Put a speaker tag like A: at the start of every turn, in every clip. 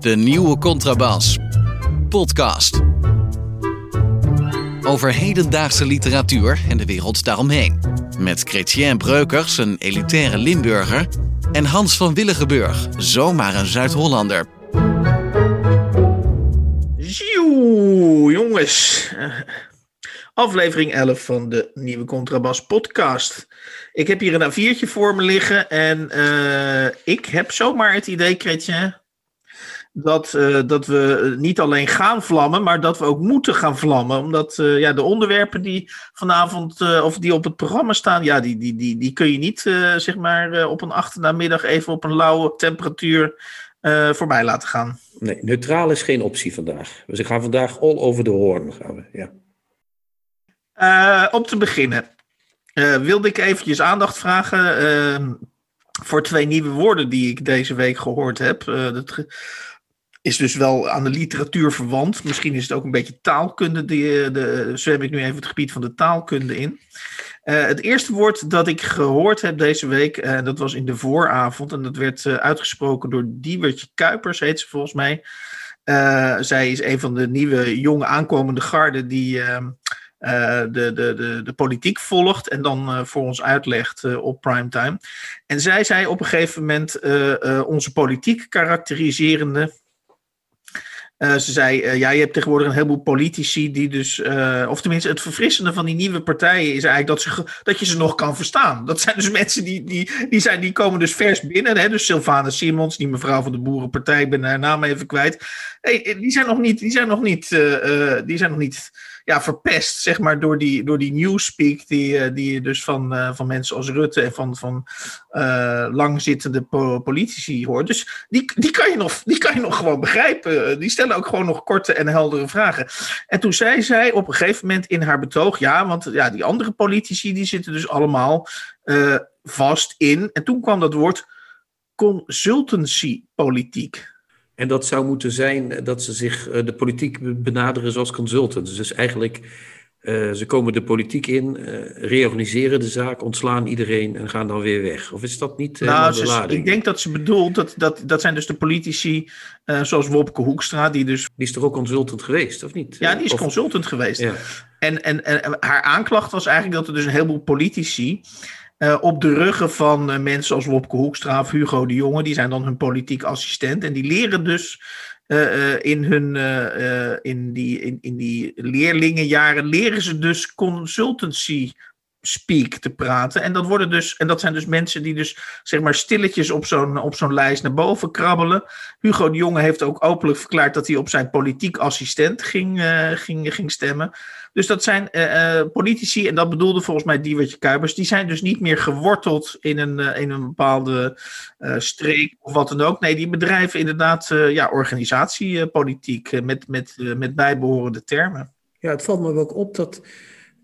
A: De nieuwe Contrabas. Podcast. Over hedendaagse literatuur en de wereld daaromheen. Met Chrétien Breukers, een elitaire Limburger. En Hans van Willigenburg, zomaar een Zuid-Hollander.
B: Zieuw, jongens. Aflevering 11 van de nieuwe Contrabas podcast. Ik heb hier een A4'tje voor me liggen en eh, ik heb zomaar het idee, Kretje, dat, eh, dat we niet alleen gaan vlammen, maar dat we ook moeten gaan vlammen. Omdat eh, ja, de onderwerpen die vanavond of die op het programma staan, ja, die, die, die, die kun je niet zeg maar op een achternamiddag even op een lauwe temperatuur voorbij laten gaan.
C: Nee, neutraal is geen optie vandaag. We gaan vandaag all over the horn. Gaan we, ja.
B: Uh, om te beginnen uh, wilde ik eventjes aandacht vragen uh, voor twee nieuwe woorden die ik deze week gehoord heb. dat is dus wel aan de literatuur verwant. Misschien is het ook een beetje taalkunde. Die, zwem ik nu even het gebied van de taalkunde in. het eerste woord dat ik gehoord heb deze week, uh, dat was in de vooravond. En dat werd uitgesproken door Diewertje Kuipers, heet ze volgens mij. Zij is een van de nieuwe jonge aankomende garden die ehm, de, de, de, de politiek volgt en dan uh, voor ons uitlegt uh, op primetime. En zij zei op een gegeven moment onze politiek karakteriserende. ze zei, ja, je hebt tegenwoordig een heleboel politici die dus, of tenminste het verfrissende van die nieuwe partijen is eigenlijk dat, ze, dat je ze nog kan verstaan. Dat zijn dus mensen die, die, die, zijn, die komen dus vers binnen. Hè? Dus Sylvana Simons, die mevrouw van de Boerenpartij, ik ben haar naam even kwijt. Hey, die zijn nog niet, die zijn nog niet, die zijn nog niet ja, verpest, zeg maar, door die, door die newspeak die, eh, die je dus van, uh, van mensen als Rutte en van, van uh, langzittende politici hoort. Dus die, die, kan je nog, die kan je nog gewoon begrijpen. Die stellen ook gewoon nog korte en heldere vragen. En toen zei zij op een gegeven moment in haar betoog, ja, want ja, die andere politici die zitten dus allemaal vast in. En toen kwam dat woord consultancy politiek.
C: En dat zou moeten zijn dat ze zich uh, de politiek benaderen zoals consultants. Dus eigenlijk, uh, ze komen de politiek in, uh, reorganiseren de zaak, ontslaan iedereen en gaan dan weer weg. Of is dat niet
B: nou, de lading? Ik denk dat ze bedoelt, dat, dat, dat zijn dus de politici zoals Wopke Hoekstra, die dus...
C: Die is toch ook consultant geweest, of niet?
B: Ja, die is
C: of...
B: consultant geweest. Ja. En, en, en haar aanklacht was eigenlijk dat er dus een heleboel politici... Uh, op de ruggen van uh, mensen als Wopke Hoekstra of Hugo de Jonge. Die zijn dan hun politiek assistent. En die leren dus uh, in, hun, in, die, in, in die leerlingenjaren... leren ze dus consultancy speak te praten. En dat, worden dus, en dat zijn dus mensen die dus zeg maar stilletjes op zo'n, op zo'n lijst naar boven krabbelen. Hugo de Jonge heeft ook openlijk verklaard dat hij op zijn politiek assistent ging, ging, ging stemmen. Dus dat zijn uh, politici, en dat bedoelde volgens mij Diewertje Kuipers, die zijn dus niet meer geworteld in een, uh, in een bepaalde streek of wat dan ook. Nee, die bedrijven inderdaad ja, organisatiepolitiek met, met, met bijbehorende termen.
C: Ja, het valt me ook op dat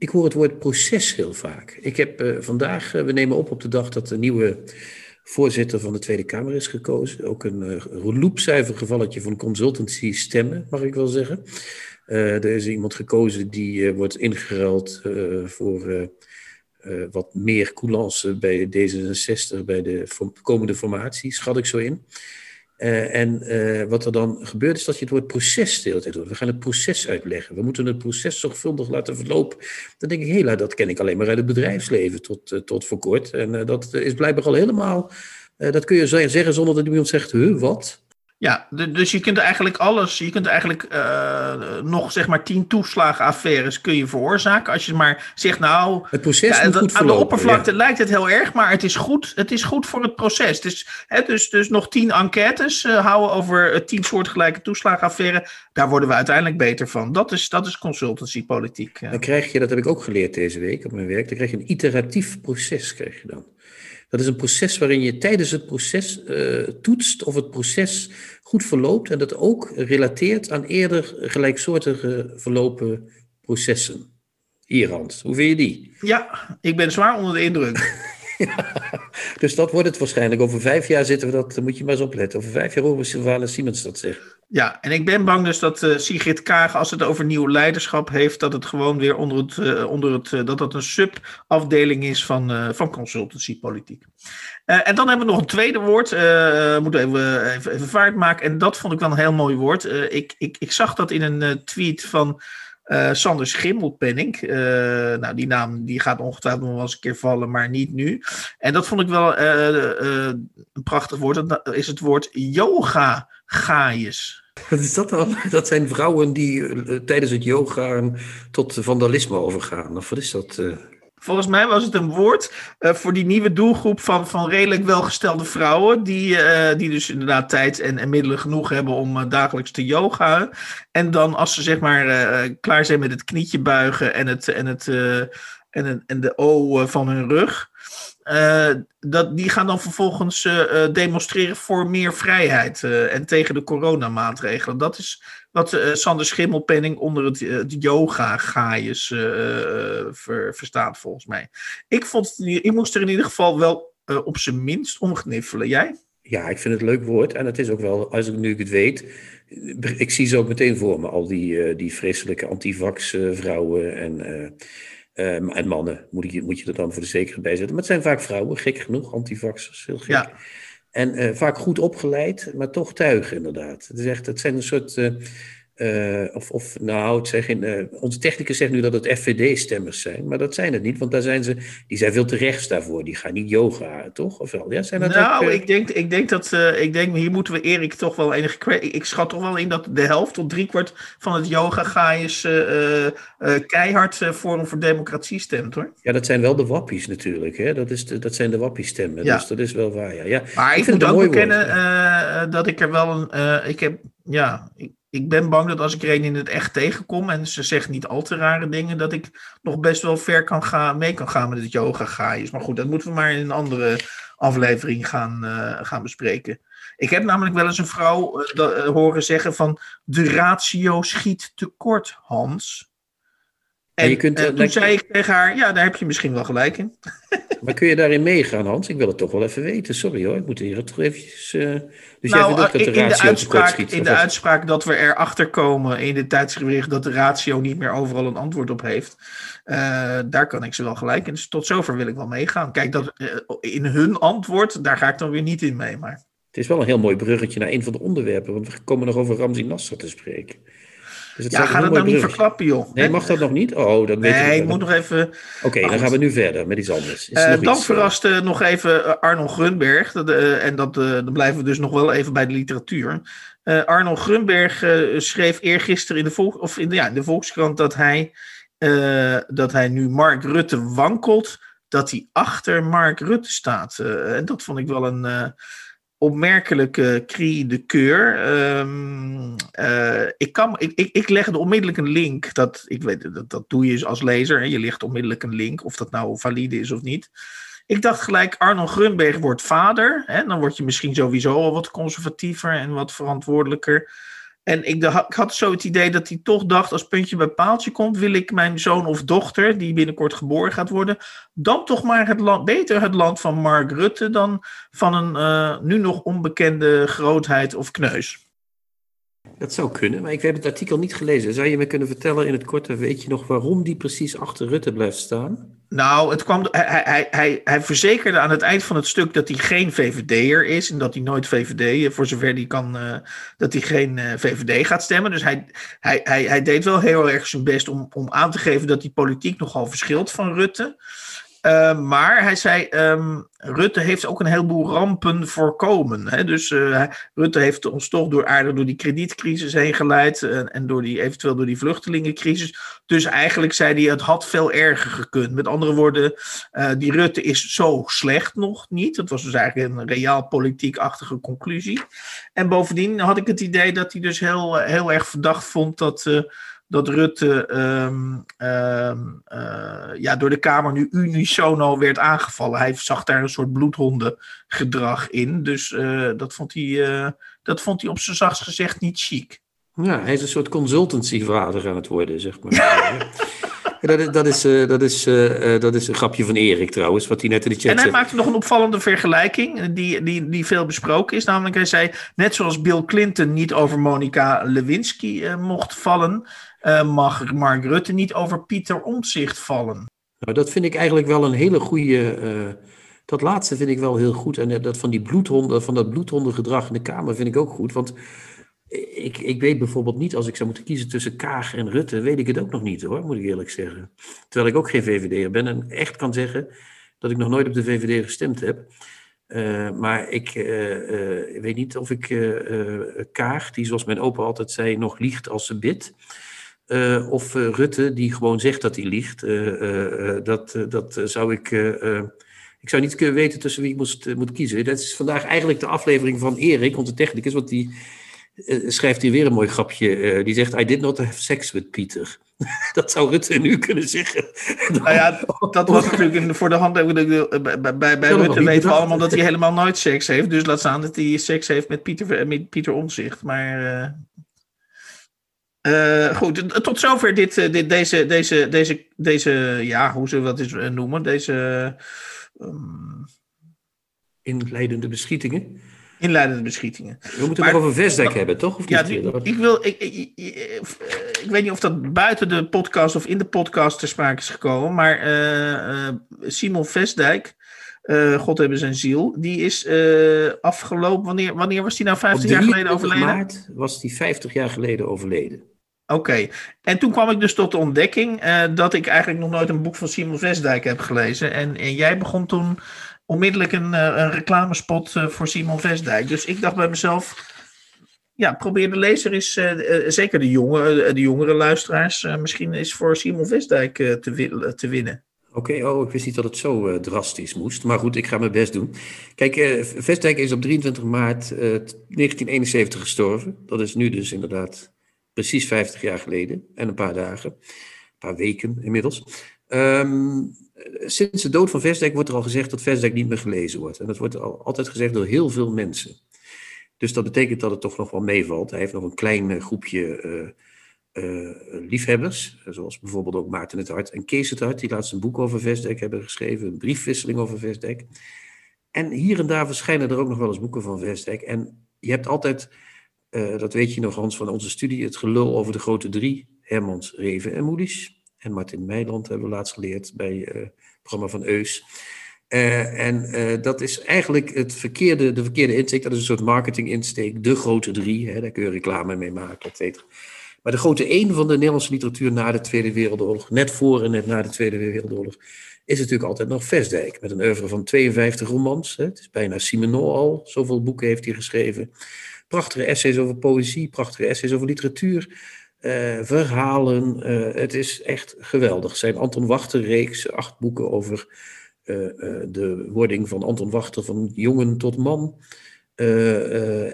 C: ik hoor het woord proces heel vaak. Ik heb uh, vandaag, uh, we nemen op op de dag dat de nieuwe voorzitter van de Tweede Kamer is gekozen. Ook een uh, loepzuiver gevalletje van consultancy stemmen, mag ik wel zeggen. Er is iemand gekozen die wordt ingeruild voor wat meer coulance bij D66, bij de komende formatie, schat ik zo in. En wat er dan gebeurt is dat je het woord proces de hele tijd. We gaan het proces uitleggen. We moeten het proces zorgvuldig laten verlopen. Dan denk ik, hela, dat ken ik alleen maar uit het bedrijfsleven tot, tot voor kort. En dat is blijkbaar al helemaal, dat kun je zeggen zonder dat iemand zegt, huh, wat?
B: Ja, dus je kunt eigenlijk alles, je kunt eigenlijk uh, nog zeg maar tien toeslagenaffaires kun je veroorzaken. Als je maar zegt, nou,
C: het proces
B: ja,
C: moet goed
B: aan de oppervlakte ja. lijkt het heel erg, maar het is goed, het is goed voor het proces. Dus, hè, dus, dus nog tien enquêtes uh, houden over uh, tien soortgelijke toeslagenaffaires. Daar worden we uiteindelijk beter van. Dat is, dat is consultancypolitiek.
C: Dan krijg je, dat heb ik ook geleerd deze week op mijn werk, dan krijg je een iteratief proces. Krijg je dan. Dat is een proces waarin je tijdens het proces uh, toetst of het proces goed verloopt en dat ook relateert aan eerder gelijksoortige verlopen processen. Hier, Hans, hoe vind je die?
B: Ja, ik ben zwaar onder de indruk.
C: ja, dus dat wordt het waarschijnlijk. Over vijf jaar zitten we dat, moet je maar eens opletten. Over vijf jaar horen we Sylvana Siemens dat zeggen.
B: Ja, en ik ben bang dus dat uh, Sigrid Kaag, als het over nieuw leiderschap heeft, dat het gewoon weer onder het, uh, onder het uh, dat dat een subafdeling is van, van consultancypolitiek. en dan hebben we nog een tweede woord. Moeten even, even, even, vaart maken. En dat vond ik wel een heel mooi woord. ik, ik, ik zag dat in een tweet van Sander Schimmelpenning. nou, die naam die gaat ongetwijfeld nog wel eens een keer vallen, maar niet nu. En dat vond ik wel een prachtig woord. Dat is het woord yoga gaaiers.
C: Wat is dat dan? Dat zijn vrouwen die uh, tijdens het yoga tot vandalisme overgaan. Of wat is dat? Uh?
B: Volgens mij was het een woord uh, voor die nieuwe doelgroep van, van redelijk welgestelde vrouwen. Die, die dus inderdaad tijd en, en, middelen genoeg hebben om dagelijks te yoga. En dan als ze zeg maar klaar zijn met het knietje buigen en, het, en, het, en, en de O van hun rug dat, die gaan dan vervolgens uh, demonstreren voor meer vrijheid uh, en tegen de coronamaatregelen. Dat is wat Sander Schimmelpenning onder het, yoga-gaaiers ver, verstaat, volgens mij. Ik, vond ik moest er in ieder geval wel op zijn minst omgniffelen. Jij?
C: Ja, ik vind het een leuk woord. En het is ook wel, als ik nu het weet, ik zie ze ook meteen voor me, al die, die vreselijke antivax vrouwen en Um, en mannen moet je, moet je er dan voor de zekerheid bij zetten. Maar het zijn vaak vrouwen, gek genoeg, antivaxers, heel gek. Ja. En uh, vaak goed opgeleid, maar toch tuigen inderdaad. Het, is echt, het zijn een soort uh, uh, of, of nou, het zijn geen, uh, onze technicus zegt nu dat het FVD-stemmers zijn, maar dat zijn het niet, want daar zijn ze, die zijn veel te rechts daarvoor. Die gaan niet yoga, toch? Of wel? Ja, zijn
B: dat nou, ook, uh... ik, denk, ik denk dat, ik denk, hier moeten we Erik toch wel enige, ik schat toch wel in dat de helft tot driekwart van het yoga gaaiers keihard Forum voor Democratie stemt, hoor.
C: Ja, dat zijn wel de wappies natuurlijk, hè? Dat, is de, dat zijn de wappiestemmen, ja. dus dat is wel waar, ja. ja
B: maar ik, ik moet ook bekennen dat ik er wel een, ik heb, ja, ik, ik ben bang dat als ik er een in het echt tegenkom en ze zegt niet al te rare dingen, dat ik nog best wel ver kan gaan, mee kan gaan met het yoga gaaiers. Maar goed, dat moeten we maar in een andere aflevering gaan, uh, gaan bespreken. Ik heb namelijk wel eens een vrouw uh, horen zeggen van de ratio schiet tekort, Hans. En, je kunt, uh, toen zei ik tegen haar, ja, daar heb je misschien wel gelijk in.
C: maar kun je daarin meegaan, Hans? Ik wil het toch wel even weten. Sorry hoor, ik moet hier toch eventjes... Uh,
B: dus nou, jij vindt ook dat de ratio in de uitspraak, schiet, In de uitspraak dat we erachter komen in de tijdsgericht dat de ratio niet meer overal een antwoord op heeft. Uh, daar kan ik ze wel gelijk in. Dus tot zover wil ik wel meegaan. Kijk, dat, in hun antwoord, daar ga ik dan weer niet in mee. Maar...
C: Het is wel een heel mooi bruggetje naar een van de onderwerpen. Want we komen nog over Ramzi Nasser te spreken.
B: Dus ja, ga het nou niet verklappen, joh.
C: Nee, mag dat nog niet? Oh, dat weet
B: nee, ik moet nog even...
C: Oké, dan gaan we nu verder met iets anders.
B: Uh, dan iets, verraste uh... nog even eh, Arnold Grunberg. Uh, en dat, dan blijven we dus nog wel even bij de literatuur. Arnold Grunberg schreef eergisteren in de, volk, of in de, ja, in de Volkskrant dat hij, dat hij nu Mark Rutte wankelt. Dat hij achter Mark Rutte staat. en dat vond ik wel een opmerkelijke cri de keur. Um, uh, ik, kan, ik, ik, ik onmiddellijk een link. Dat, ik weet, dat, dat doe je als lezer. Hè, je legt onmiddellijk een link, of dat nou valide is of niet. Ik dacht gelijk, Arnold Grunberg wordt vader. Hè, dan word je misschien sowieso al wat conservatiever en wat verantwoordelijker. En ik, ik, had zo het idee dat hij toch dacht, als puntje bij paaltje komt, wil ik mijn zoon of dochter, die binnenkort geboren gaat worden, dan toch maar het land, beter het land van Mark Rutte dan van een uh, nu nog onbekende grootheid of kneus.
C: Dat zou kunnen, maar ik heb het artikel niet gelezen. Zou je me kunnen vertellen in het korte, weet je nog waarom die precies achter Rutte blijft staan?
B: Nou, het kwam, hij, hij, hij, hij verzekerde aan het eind van het stuk dat hij geen VVD'er is. En dat hij nooit VVD, eh, voor zover hij kan, uh, dat hij geen uh, VVD gaat stemmen. Dus hij, hij, hij, hij deed wel heel erg zijn best om, om aan te geven dat die politiek nogal verschilt van Rutte. Uh, maar hij zei, um, Rutte heeft ook een heleboel rampen voorkomen. Hè? Dus uh, Rutte heeft ons toch door aardig door die kredietcrisis heen geleid. Uh, en door die, eventueel door die vluchtelingencrisis. Dus eigenlijk zei hij, het had veel erger gekund. Met andere woorden, die Rutte is zo slecht nog niet. Dat was dus eigenlijk een reaal politiek-achtige conclusie. En bovendien had ik het idee dat hij dus heel, heel erg verdacht vond dat dat Rutte um, um, uh, ja, door de Kamer nu unisono werd aangevallen. Hij zag daar een soort bloedhondengedrag in. Dus uh, dat, vond hij, uh, dat vond hij op zijn zachtst gezegd niet chic.
C: Ja, hij is een soort consultancyvader aan het worden, zeg maar. dat, is, dat, is, dat, is, dat is een grapje van Erik trouwens, wat hij net in de chat
B: En hij maakte nog een opvallende vergelijking, die, die, die veel besproken is. Namelijk, hij zei, net zoals Bill Clinton niet over Monica Lewinsky mocht vallen, mag Mark Rutte niet over Pieter Omtzigt vallen.
C: Nou, dat vind ik eigenlijk wel een hele goede... dat laatste vind ik wel heel goed. En dat van, die bloedhonden, van dat bloedhondengedrag in de Kamer vind ik ook goed. Want ik, ik weet bijvoorbeeld niet, als ik zou moeten kiezen tussen Kaag en Rutte, weet ik het ook nog niet hoor, moet ik eerlijk zeggen. Terwijl ik ook geen VVD'er ben en echt kan zeggen dat ik nog nooit op de VVD gestemd heb. Maar ik weet niet of ik Kaag, die zoals mijn opa altijd zei, nog liegt als ze bidt. Of Rutte, die gewoon zegt dat hij liegt. dat, dat zou ik. ik zou niet kunnen weten tussen wie ik moest, moet kiezen. Dat is vandaag eigenlijk de aflevering van Erik, onze technicus, want die schrijft hij weer een mooi grapje. Die zegt, I did not have sex with Peter. dat zou Rutte nu kunnen zeggen.
B: nou ja, dat was natuurlijk voor de hand. Bij, bij, bij Rutte weten we allemaal dat hij helemaal nooit seks heeft. Dus laat staan dat hij seks heeft met Pieter, met Pieter Omzicht. Maar... Uh, goed, tot zover dit, dit, deze, deze, deze, deze, ja, hoe zullen we dat eens noemen? Deze. Um...
C: Inleidende beschietingen
B: inleidende beschietingen.
C: We moeten het nog over Vestdijk hebben, toch? Of
B: ja, ik, wil, ik, ik, ik, weet niet of dat buiten de podcast of in de podcast ter sprake is gekomen, maar uh, Simon Vestdijk, uh, God hebben zijn ziel, die is afgelopen, wanneer, wanneer was hij nou 50 jaar geleden overleden?
C: maart was hij 50 jaar geleden overleden.
B: Oké, en toen kwam ik dus tot de ontdekking dat ik eigenlijk nog nooit een boek van Simon Vestdijk heb gelezen. En, en jij begon toen onmiddellijk een, eh, een reclamespot eh, voor Simon Vestdijk. Dus ik dacht bij mezelf, ja, probeer de lezer uh, zeker de, jonge, de jongere luisteraars, misschien is voor Simon Vestdijk te, te winnen.
C: Oké, oh, ik wist niet dat het zo drastisch moest. Maar goed, ik ga mijn best doen. Kijk, Vestdijk is op 23 maart 1971 gestorven. Dat is nu dus inderdaad precies 50 jaar geleden. En een paar dagen. Een paar weken inmiddels. Um, sinds de dood van Vestdijk wordt er al gezegd dat Vestdijk niet meer gelezen wordt. En dat wordt al, altijd gezegd door heel veel mensen. Dus dat betekent dat het toch nog wel meevalt. Hij heeft nog een klein eh, groepje uh, uh, liefhebbers, zoals bijvoorbeeld ook Maarten het Hart en Kees het Hart, die laatst een boek over Vestdijk hebben geschreven, een briefwisseling over Vestdijk. En hier en daar verschijnen er ook nog wel eens boeken van Vestdijk. En je hebt altijd, dat weet je nog Hans van onze studie, het gelul over de grote drie, Hermans, Reven en Moedisch en Martin Meiland hebben we laatst geleerd bij uh, het programma van Eus. Uh, en dat is eigenlijk het verkeerde, de verkeerde insteek. Dat is een soort marketing insteek. De grote drie, hè, daar kun je reclame mee maken, et cetera. Maar de grote één van de Nederlandse literatuur na de Tweede Wereldoorlog, net voor en net na de Tweede Wereldoorlog, is natuurlijk altijd nog Vestdijk. Met een oeuvre van 52 romans. Hè. Het is bijna Simenon al. Zoveel boeken heeft hij geschreven. Prachtige essays over poëzie, prachtige essays over literatuur. Uh, verhalen. Uh, het is echt geweldig. Zijn Anton Wachter reeks, acht boeken over uh, de wording van Anton Wachter van jongen tot man.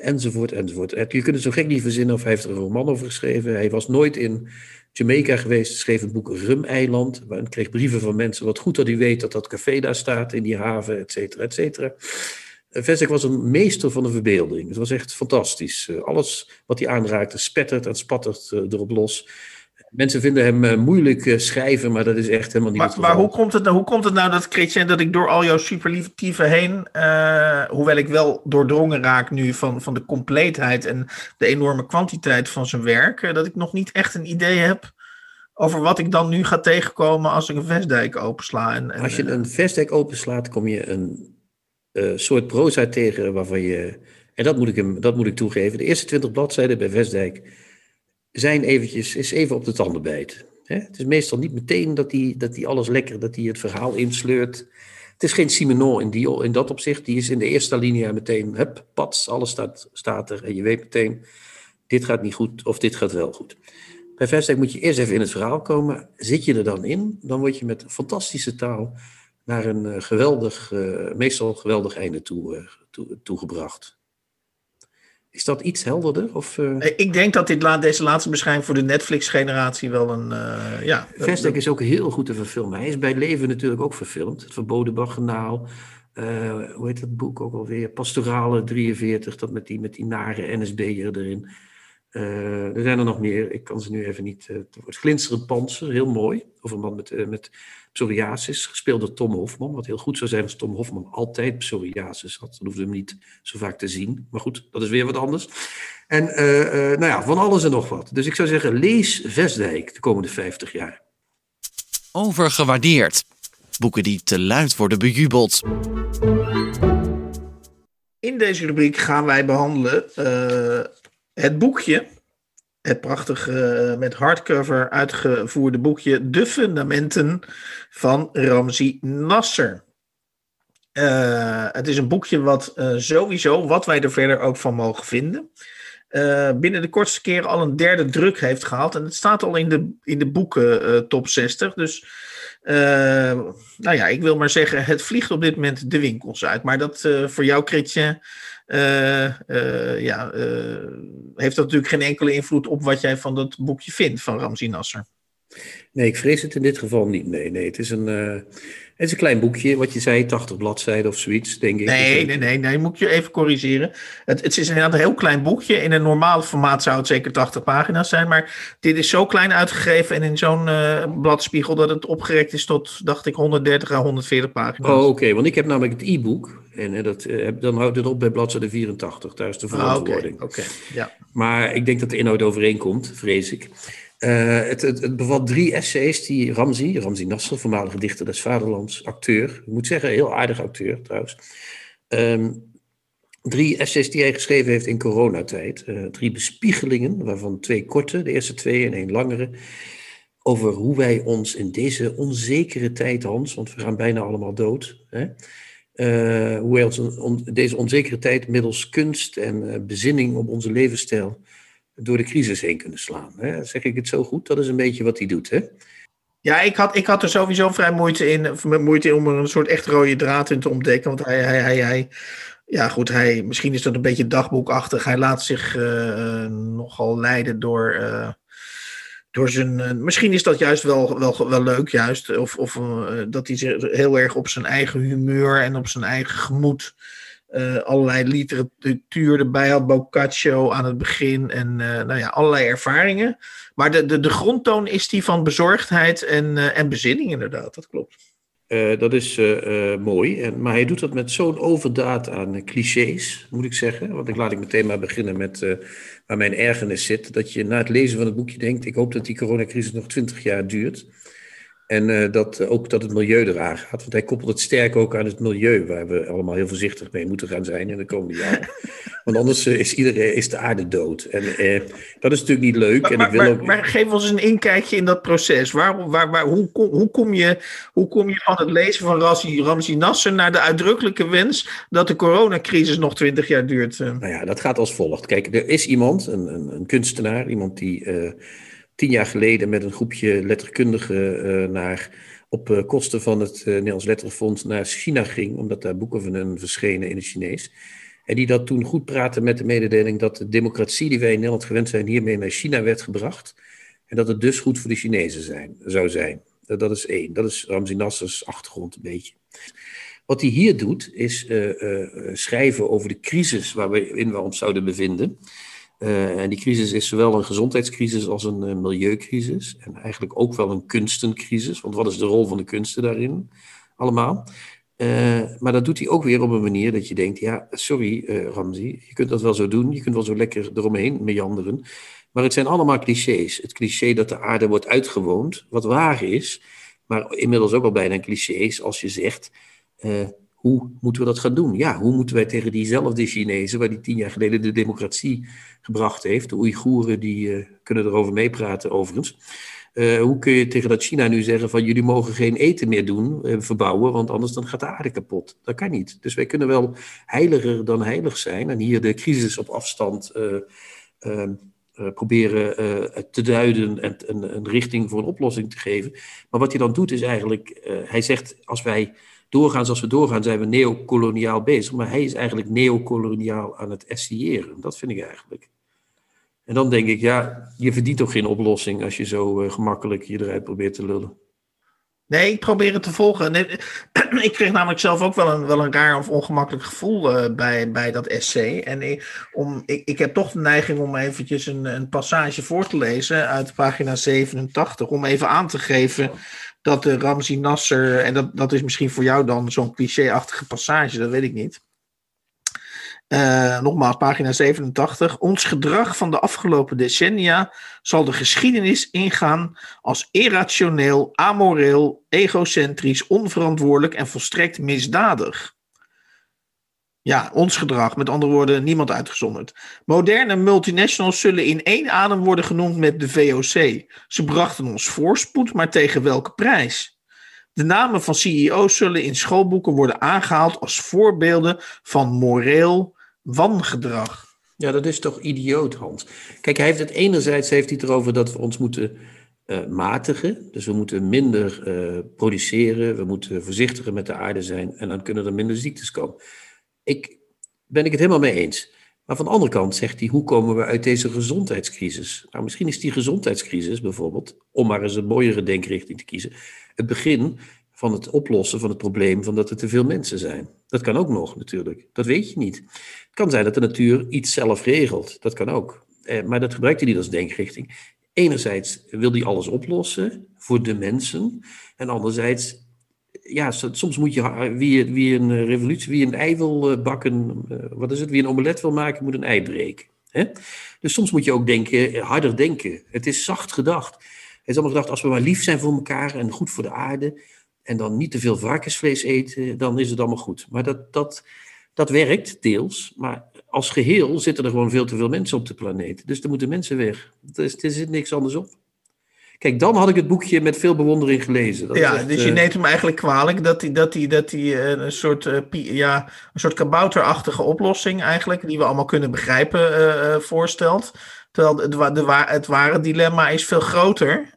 C: enzovoort, enzovoort. Je kunt het zo gek niet verzinnen of hij heeft er een roman over geschreven. Hij was nooit in Jamaica geweest, schreef het boek Rum-eiland. En kreeg brieven van mensen, wat goed dat u weet dat dat café daar staat in die haven, et cetera, et cetera. Vestek was een meester van de verbeelding. Het was echt fantastisch. Eh, alles wat hij aanraakte spettert en spattert eh, erop los. Mensen vinden hem eh, moeilijk schrijven, maar dat is echt helemaal niet
B: maar, Maar hoe komt, het nou, hoe komt het nou dat, Chrétien, dat ik door al jouw superlatieve heen, hoewel ik wel doordrongen raak nu van, van de compleetheid en de enorme kwantiteit van zijn werk, dat ik nog niet echt een idee heb over wat ik dan nu ga tegenkomen als ik een Vestdijk opensla. En,
C: en, als je een Vestdijk openslaat, kom je een soort proza tegen waarvan je. En dat moet, ik hem, dat moet ik toegeven. De eerste twintig bladzijden bij Westdijk zijn eventjes, is even op de tanden bijt. Het is meestal niet meteen dat hij dat die alles lekker, dat hij het verhaal insleurt. Het is geen Simenon in, die, in dat opzicht. Die is in de eerste linie meteen, hup, pats, alles staat, staat er. En je weet meteen, dit gaat niet goed of dit gaat wel goed. Bij Vestdijk moet je eerst even in het verhaal komen. Zit je er dan in, dan word je met fantastische taal naar een eh, geweldig, uh, meestal geweldig einde toe, uh, toe, toegebracht. Is dat iets helderder? Of,
B: Ik denk dat dit laat, deze laatste beschrijving voor de Netflix-generatie wel een. Uh, ja,
C: Vestek is ook heel goed te verfilmen. Hij is bij Leven natuurlijk ook verfilmd. Het Verboden Baggenaal. hoe heet dat boek ook alweer? Pastorale 43, dat met die, met die nare NSB'er erin. Er zijn er nog meer. Ik kan ze nu even niet. Het wordt Glinsterend Panzer, heel mooi. Over een man met, met psoriasis, gespeeld door Tom Hofman. Wat heel goed zou zijn als Tom Hofman altijd psoriasis had. Dan hoefde hem niet zo vaak te zien. Maar goed, dat is weer wat anders. En nou ja, van alles en nog wat. Dus ik zou zeggen, lees Vestdijk de komende 50 jaar.
A: Overgewaardeerd. Boeken die te luid worden bejubeld.
B: In deze rubriek gaan wij behandelen het boekje, het prachtige eh, met hardcover uitgevoerde boekje De Fundamenten van Ramzi Nasser. Uh, het is een boekje wat uh, sowieso, wat wij er verder ook van mogen vinden, binnen de kortste keren al een derde druk heeft gehaald. En het staat al in de, in de boeken top 60. Dus nou ja, ik wil maar zeggen, het vliegt op dit moment de winkels uit. Maar dat voor jou, uh, ja, uh, heeft dat natuurlijk geen enkele invloed op wat jij van dat boekje vindt van Ramzi Nasser.
C: Nee, ik vrees het in dit geval niet. Nee, nee. Het is een, het is een klein boekje, wat je zei, 80 bladzijden of zoiets, denk ik.
B: Nee, nee, nee, nee, moet je even corrigeren. Het, het is inderdaad een heel klein boekje. In een normaal formaat zou het zeker 80 pagina's zijn. Maar dit is zo klein uitgegeven en in zo'n uh, bladspiegel dat het opgerekt is tot, dacht ik, 130 à 140 pagina's.
C: Oh, oké, want ik heb namelijk het e-book. En dat, uh, dan houdt het op bij bladzijde 84. Daar is de verantwoording.
B: Ah, oké, ja.
C: Maar ik denk dat de inhoud overeenkomt, vrees ik. Uh, het, het, bevat drie essays die Ramzi, Ramzi Nasser, voormalige dichter des Vaderlands, acteur, ik moet zeggen, heel aardig acteur trouwens. Um, drie essays die hij geschreven heeft in coronatijd. Uh, drie bespiegelingen, waarvan twee korte, de eerste twee en één langere. Over hoe wij ons in deze onzekere tijd, Hans, want we gaan bijna allemaal dood. Hè, uh, hoe wij ons deze onzekere tijd middels kunst en bezinning op onze levensstijl door de crisis heen kunnen slaan. Hè? Zeg ik het zo goed? Dat is een beetje wat hij doet, hè?
B: Ja, ik had, ik had er sowieso vrij moeite in, moeite in om er een soort echt rode draad in te ontdekken. Want hij, hij, hij, ja goed, hij, misschien is dat een beetje dagboekachtig. Hij laat zich uh, nogal leiden door, uh, door zijn. Uh, misschien is dat juist wel, wel, wel leuk, juist. Of, of dat hij zich heel erg op zijn eigen humeur en op zijn eigen gemoed uh, allerlei literatuur erbij had, Boccaccio aan het begin en uh, nou ja, allerlei ervaringen. Maar de, de, de grondtoon is die van bezorgdheid en, uh, en bezinning inderdaad, dat klopt.
C: dat is mooi, en, maar hij doet dat met zo'n overdaad aan clichés, moet ik zeggen. Want ik laat ik meteen maar beginnen met waar mijn ergernis zit. Dat je na het lezen van het boekje denkt, ik hoop dat die coronacrisis nog twintig jaar duurt. En uh, dat, uh, ook dat het milieu eraan gaat. Want hij koppelt het sterk ook aan het milieu, waar we allemaal heel voorzichtig mee moeten gaan zijn in de komende jaren. Want anders uh, is, iedereen, is de aarde dood. En dat is natuurlijk niet leuk.
B: Maar,
C: en
B: maar,
C: ik wil
B: maar,
C: ook...
B: maar geef ons een inkijkje in dat proces. Waar, waar, waar, hoe, kom, hoe, kom je, hoe kom je van het lezen van Ramzi, Ramzi Nasser naar de uitdrukkelijke wens dat de coronacrisis nog twintig jaar duurt?
C: Nou ja, dat gaat als volgt. Kijk, er is iemand, een, een, een kunstenaar, iemand die tien jaar geleden met een groepje letterkundigen uh, naar, op uh, kosten van het uh, Nederlands Letterenfonds naar China ging, omdat daar boeken van hen verschenen in het Chinees. En die dat toen goed praten met de mededeling dat de democratie die wij in Nederland gewend zijn hiermee naar China werd gebracht. En dat het dus goed voor de Chinezen zijn, zou zijn. Dat, dat is één. Dat is Ramzi Nassers achtergrond een beetje. Wat hij hier doet, is schrijven over de crisis waarin we ons zouden bevinden. Uh, en die crisis is zowel een gezondheidscrisis als een uh, milieucrisis. En eigenlijk ook wel een kunstencrisis. Want wat is de rol van de kunsten daarin? Allemaal. Uh, maar dat doet hij ook weer op een manier dat je denkt: ja, sorry Ramzi, je kunt dat wel zo doen. Je kunt wel zo lekker eromheen meanderen. Maar het zijn allemaal clichés. Het cliché dat de aarde wordt uitgewoond, wat waar is. Maar inmiddels ook al bijna een cliché is als je zegt hoe moeten we dat gaan doen? Ja, hoe moeten wij tegen diezelfde Chinezen, waar die tien jaar geleden de democratie gebracht heeft, de Oeigoeren, die uh, kunnen erover meepraten overigens. Uh, hoe kun je tegen dat China nu zeggen van jullie mogen geen eten meer doen, uh, verbouwen, want anders dan gaat de aarde kapot. Dat kan niet. Dus wij kunnen wel heiliger dan heilig zijn en hier de crisis op afstand ehm, proberen te duiden en een, een, richting voor een oplossing te geven. Maar wat hij dan doet is eigenlijk, hij zegt als wij doorgaan zoals we doorgaan, zijn we neocoloniaal bezig. Maar hij is eigenlijk neocoloniaal aan het essayeren. Dat vind ik eigenlijk. En dan denk ik, ja, je verdient toch geen oplossing als je zo uh, gemakkelijk je eruit probeert te lullen.
B: Nee, ik probeer het te volgen. Ik kreeg namelijk zelf ook wel een, wel een raar of ongemakkelijk gevoel uh, bij, bij dat essay. En ik, om, ik, ik heb toch de neiging om eventjes een, een passage voor te lezen uit pagina 87. Om even aan te geven dat de Ramzi Nasser, en dat, dat is misschien voor jou dan zo'n cliché-achtige passage, dat weet ik niet. Uh, nogmaals, pagina 87. Ons gedrag van de afgelopen decennia zal de geschiedenis ingaan als irrationeel, amoreel, egocentrisch, onverantwoordelijk en volstrekt misdadig. Ja, ons gedrag, met andere woorden, niemand uitgezonderd. Moderne multinationals zullen in één adem worden genoemd met de VOC. Ze brachten ons voorspoed, maar tegen welke prijs? De namen van CEO's zullen in schoolboeken worden aangehaald als voorbeelden van moreel wangedrag.
C: Ja, dat is toch idioot, Hans. Kijk, hij heeft het enerzijds heeft hij erover dat we ons moeten uh, matigen. Dus we moeten minder uh, produceren, we moeten voorzichtiger met de aarde zijn en dan kunnen er minder ziektes komen. Ik ben ik het helemaal mee eens. Maar van de andere kant zegt hij, hoe komen we uit deze gezondheidscrisis? Nou, misschien is die gezondheidscrisis bijvoorbeeld, om maar eens een mooiere denkrichting te kiezen, het begin van het oplossen van het probleem van dat er te veel mensen zijn. Dat kan ook nog natuurlijk. Dat weet je niet. Het kan zijn dat de natuur iets zelf regelt. Dat kan ook. Eh, maar dat gebruikt hij niet als denkrichting. Enerzijds wil hij alles oplossen voor de mensen. En anderzijds, ja, soms moet je, wie, wie een revolutie, wie een ei wil eh, bakken, eh, wat is het, wie een omelet wil maken, moet een ei breken. Hè? Dus soms moet je ook denken, harder denken. Het is zacht gedacht. Het is allemaal gedacht, als we maar lief zijn voor elkaar en goed voor de aarde, en dan niet te veel varkensvlees eten, dan is het allemaal goed. Maar dat, dat, dat werkt deels, maar als geheel zitten er gewoon veel te veel mensen op de planeet. Dus er moeten mensen weg. Er zit niks anders op. Kijk, dan had ik het boekje met veel bewondering gelezen.
B: Dat ja, dus je uh... neemt hem eigenlijk kwalijk dat hij, dat dat uh, een, soort, uh, ja, een soort kabouterachtige oplossing eigenlijk, die we allemaal kunnen begrijpen, voorstelt. Terwijl het, de, het ware dilemma is veel groter.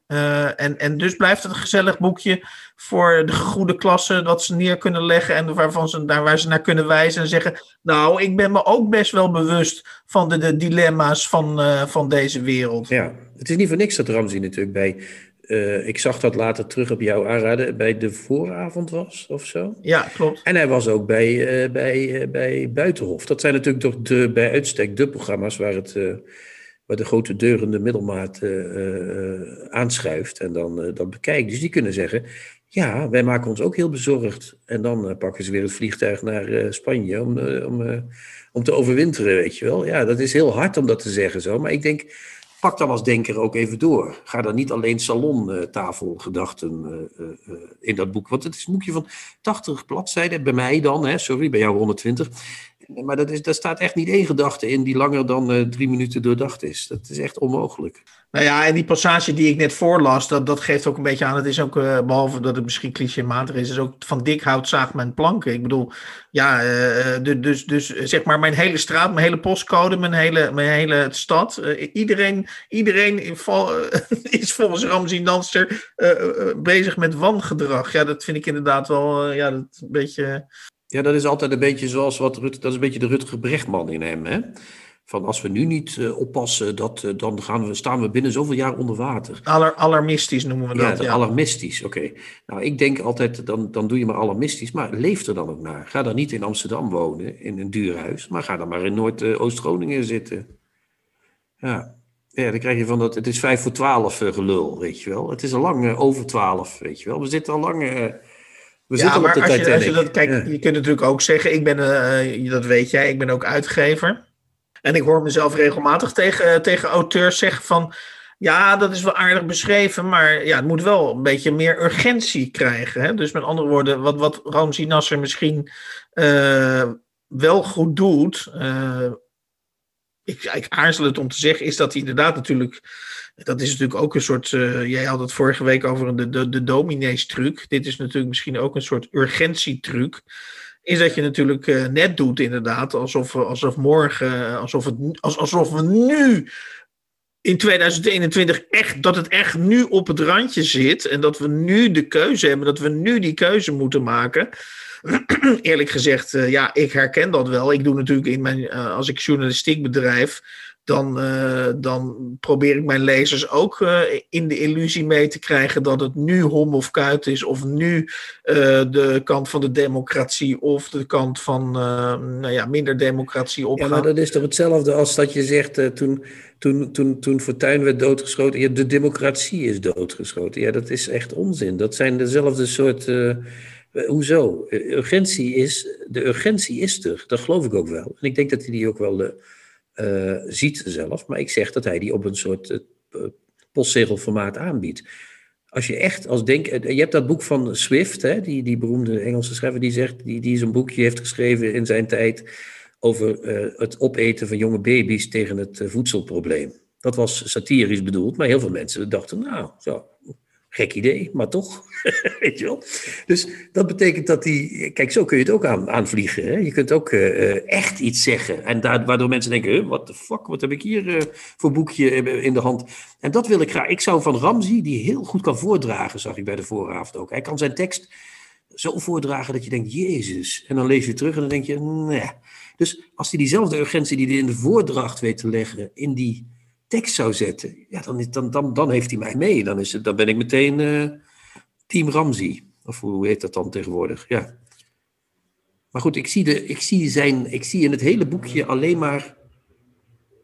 B: en, en dus blijft het een gezellig boekje voor de goede klasse dat ze neer kunnen leggen en waarvan ze, daar waar ze naar kunnen wijzen en zeggen, nou, ik ben me ook best wel bewust van de, de dilemma's van, uh, van deze wereld.
C: Ja, het is niet voor niks dat Ramsey natuurlijk bij, uh, ik zag dat later terug op jouw aanraden, bij de vooravond was of zo.
B: Ja, klopt.
C: En hij was ook bij, uh, bij, bij Buitenhof. Dat zijn natuurlijk toch de, bij uitstek de programma's waar het waar de grote deurende middelmaat uh, uh, aanschuift en dan, uh, dan bekijkt. Dus die kunnen zeggen, ja, wij maken ons ook heel bezorgd. En dan uh, pakken ze weer het vliegtuig naar uh, Spanje om, uh, om, om te overwinteren, weet je wel. Ja, dat is heel hard om dat te zeggen zo. Maar ik denk, pak dan als denker ook even door. Ga dan niet alleen salontafelgedachten in dat boek. Want het is een boekje van 80 bladzijden, bij mij dan, hè, sorry, bij jou 120. Maar dat is, daar staat echt niet één gedachte in die langer dan drie minuten doordacht is. Dat is echt onmogelijk.
B: Nou ja, en die passage die ik net voorlas, dat, dat geeft ook een beetje aan. Het is ook, uh, behalve dat het misschien clichématig is, is ook van dik hout zaagt men planken. Ik bedoel, ja, uh, dus, dus zeg maar mijn hele straat, mijn hele postcode, mijn hele, mijn hele stad. Iedereen iedereen is volgens Ramzi Danster bezig met wangedrag. Ja, dat vind ik inderdaad wel ja, dat een beetje...
C: Ja, dat is altijd een beetje zoals wat Rut, dat is een beetje de Rutger Brechtman in hem, hè? van als we nu niet uh, oppassen, dat, uh, dan gaan we, staan we binnen zoveel jaar onder water.
B: Aller, alarmistisch noemen we dat.
C: Ja, ja. alarmistisch, oké. Nou, ik denk altijd, dan, dan doe je maar alarmistisch, maar leef er dan ook naar. Ga dan niet in Amsterdam wonen, in een duur huis, maar ga dan maar in Noord-Oost-Groningen zitten. Ja. ja, dan krijg je van dat, het is vijf voor twaalf uh, gelul, weet je wel. Het is al lang over twaalf, weet je wel. We zitten al lang... we
B: ja, maar als je, als je, dat, kijk, ja. je kunt natuurlijk ook zeggen, ik ben, dat weet jij, ik ben ook uitgever. En ik hoor mezelf regelmatig tegen, tegen auteurs zeggen van... Ja, dat is wel aardig beschreven, maar ja, het moet wel een beetje meer urgentie krijgen. Hè? Dus met andere woorden, wat, wat Ramzi Nasser misschien uh, wel goed doet... Uh, ik, ik aarzel het om te zeggen, is dat hij inderdaad natuurlijk... Dat is natuurlijk ook een soort... Uh, jij had het vorige week over de, de, de dominees-truc. Dit is natuurlijk misschien ook een soort urgentietruc is dat je natuurlijk uh, net doet inderdaad, alsof, alsof morgen, alsof, het, alsof we nu in 2021 echt, dat het echt nu op het randje zit en dat we nu de keuze hebben, dat we nu die keuze moeten maken. Eerlijk gezegd, ja, ik herken dat wel. Ik doe natuurlijk in mijn, als ik journalistiek bedrijf, dan, eh, dan probeer ik mijn lezers ook eh, in de illusie mee te krijgen dat het nu hom of kuit is, of nu eh, de kant van de democratie of de kant van nou ja, minder democratie opgaat.
C: Ja, maar dat is toch hetzelfde als dat je zegt toen, toen, toen, toen Fortuyn werd doodgeschoten, ja, de democratie is doodgeschoten. Ja, dat is echt onzin. Dat zijn dezelfde soort. hoezo? Urgentie is, de urgentie is er, dat geloof ik ook wel. En ik denk dat hij die ook wel uh, ziet zelf. Maar ik zeg dat hij die op een soort uh, postzegelformaat aanbiedt. Als je echt als denk, je hebt dat boek van Swift, hè, die, die beroemde Engelse schrijver, die zegt, die, die zo'n boekje heeft geschreven in zijn tijd over het opeten van jonge baby's tegen het voedselprobleem. Dat was satirisch bedoeld, maar heel veel mensen dachten, nou, zo, Gek idee, maar toch. Weet je wel? Dus dat betekent dat die. Kijk, zo kun je het ook aan, aanvliegen. Hè? Je kunt ook uh, echt iets zeggen. En waardoor mensen denken: wat de fuck, wat heb ik hier uh, voor boekje in de hand? En dat wil ik graag. Ik zou van Ramzi, die heel goed kan voordragen, zag ik bij de vooravond ook. Hij kan zijn tekst zo voordragen dat je denkt: Jezus. En dan lees je terug en dan denk je: nee. Dus als hij diezelfde urgentie die hij in de voordracht weet te leggen, in die tekst zou zetten, ja, dan, dan, dan, dan heeft hij mij mee. Dan, is het, dan ben ik meteen uh, Team Ramsey. Of hoe heet dat dan tegenwoordig? Ja. Maar goed, ik zie, de, ik, zie zijn, ik zie in het hele boekje alleen maar,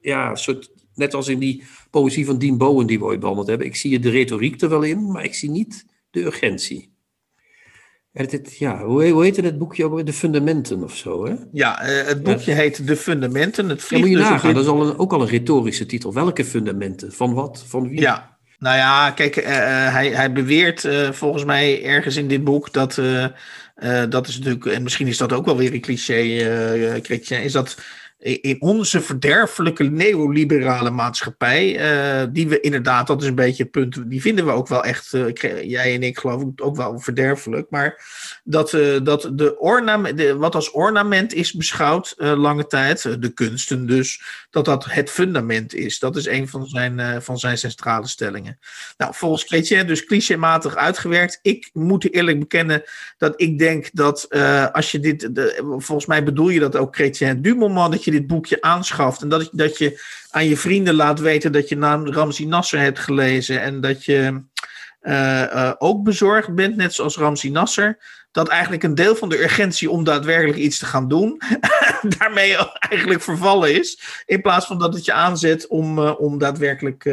C: ja, soort, net als in die poëzie van Dean Bowen die we ooit behandeld hebben. Ik zie de retoriek er wel in, maar ik zie niet de urgentie. Het, ja, hoe, hoe heette het boekje ook? De Fundamenten of zo, hè?
B: Ja, uh, het boekje heet De Fundamenten. Het
C: ja, moet je dus nagaan, dat is al een, ook al een retorische titel. Welke fundamenten? Van wat? Van wie?
B: Ja, nou ja, kijk, uh, hij, hij beweert uh, volgens mij ergens in dit boek dat... dat is natuurlijk, en misschien is dat ook wel weer een cliché, Chrétien, is dat in onze verderfelijke neoliberale maatschappij, uh, die we inderdaad, dat is een beetje het punt, die vinden we ook wel echt, uh, jij en ik geloof ook wel verderfelijk, maar dat, uh, dat de ornament, wat als ornament is beschouwd lange tijd, de kunsten dus, dat dat het fundament is. Dat is een van zijn, van zijn centrale stellingen. Nou, volgens Chrétien dus clichématig uitgewerkt. Ik moet eerlijk bekennen dat ik denk dat als je dit, de, volgens mij bedoel je dat ook Chrétien, du moment dat je dit boekje aanschaft en dat, dat je aan je vrienden laat weten dat je naam Ramzi Nasser hebt gelezen en dat je uh, ook bezorgd bent, net zoals Ramzi Nasser, dat eigenlijk een deel van de urgentie om daadwerkelijk iets te gaan doen, daarmee eigenlijk vervallen is, in plaats van dat het je aanzet om, uh, om daadwerkelijk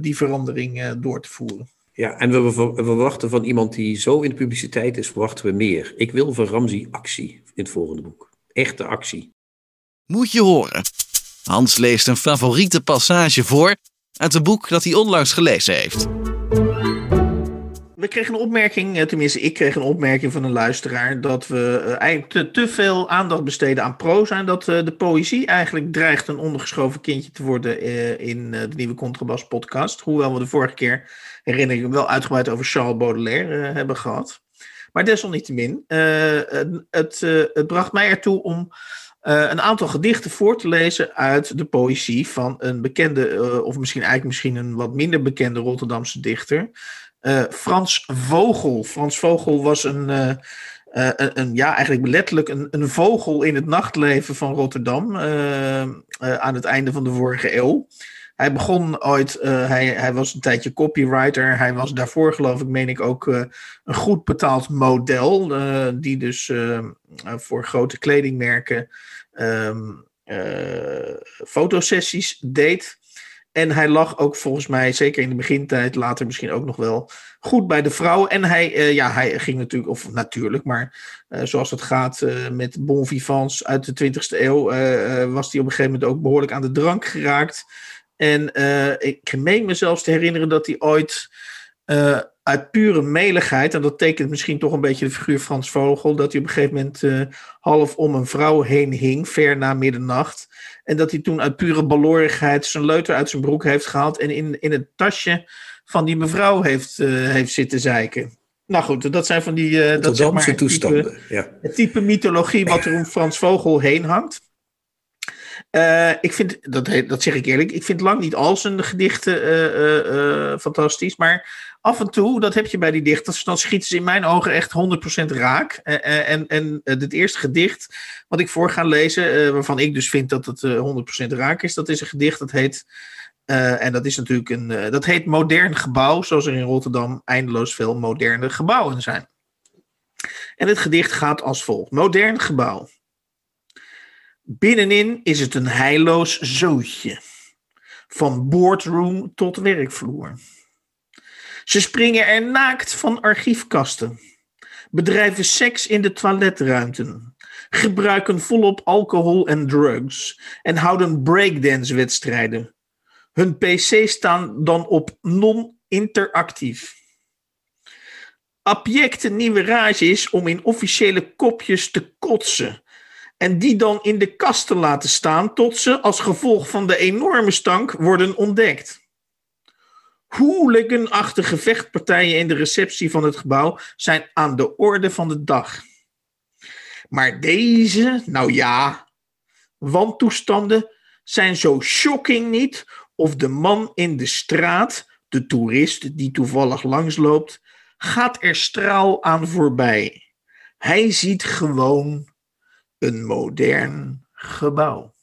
B: die verandering door te voeren.
C: Ja, en we, we, verwachten van iemand die zo in de publiciteit is, verwachten we meer. Ik wil van Ramzi actie in het volgende boek. Echte actie.
A: Moet je horen. Hans leest een favoriete passage voor uit een boek dat hij onlangs gelezen heeft.
B: We kregen een opmerking, eh, tenminste ik kreeg een opmerking van een luisteraar, dat we eh, eigenlijk te, te veel aandacht besteden aan proza en dat uh, de poëzie eigenlijk dreigt een ondergeschoven kindje te worden in de nieuwe Contrabas podcast. Hoewel we de vorige keer, herinner ik me, wel uitgebreid over Charles Baudelaire hebben gehad. Maar desalniettemin, het, het, bracht mij ertoe om een aantal gedichten voor te lezen uit de poëzie van een bekende, of misschien eigenlijk misschien een wat minder bekende Rotterdamse dichter, uh, Frans Vogel. Frans Vogel was een, een, een, ja, eigenlijk letterlijk een, een vogel in het nachtleven van Rotterdam aan het einde van de vorige eeuw. Hij begon ooit, hij, hij was een tijdje copywriter. Hij was daarvoor, geloof ik, meen ik ook een goed betaald model. die dus voor grote kledingmerken uh, fotosessies deed. En hij lag ook volgens mij, zeker in de begintijd, later misschien ook nog wel, goed bij de vrouwen. En hij, uh, ja, hij ging natuurlijk, of natuurlijk, maar uh, zoals het gaat uh, met bon vivants uit de 20e eeuw, was hij op een gegeven moment ook behoorlijk aan de drank geraakt. En ik meen me zelfs te herinneren dat hij ooit uit pure meligheid, en dat tekent misschien toch een beetje de figuur Frans Vogel, dat hij op een gegeven moment half om een vrouw heen hing, ver na middernacht. En dat hij toen uit pure balorigheid zijn leuter uit zijn broek heeft gehaald en in, in het tasje van die mevrouw heeft, uh, heeft zitten zeiken. Nou goed, dat zijn van die. Uh, dat zeg maar,
C: toestanden.
B: Type,
C: ja.
B: Het type mythologie wat er om Frans Vogel heen hangt. Uh, ik vind, dat, dat zeg ik eerlijk, ik vind lang niet al zijn gedichten uh, fantastisch. Maar af en toe, dat heb je bij die dichters, dan schieten ze in mijn ogen echt 100% raak. en en het eerste gedicht wat ik voor ga lezen, waarvan ik dus vind dat het 100% raak is, dat is een gedicht dat heet. en dat is natuurlijk een. dat heet Modern Gebouw, zoals er in Rotterdam eindeloos veel moderne gebouwen zijn. En het gedicht gaat als volgt: Modern gebouw. Binnenin is het een heilloos zootje. Van boardroom tot werkvloer. Ze springen er naakt van archiefkasten. Bedrijven seks in de toiletruimten. Gebruiken volop alcohol en drugs. En houden breakdance-wedstrijden. Hun PC's staan dan op non-interactief. Abjecte nieuwe rage is om in officiële kopjes te kotsen en die dan in de kast te laten staan tot ze als gevolg van de enorme stank worden ontdekt. Hooliganachtige vechtpartijen in de receptie van het gebouw zijn aan de orde van de dag. Maar deze, nou ja, wantoestanden zijn zo shocking niet of de man in de straat, de toerist die toevallig langsloopt, gaat er straal aan voorbij. Hij ziet gewoon een modern gebouw.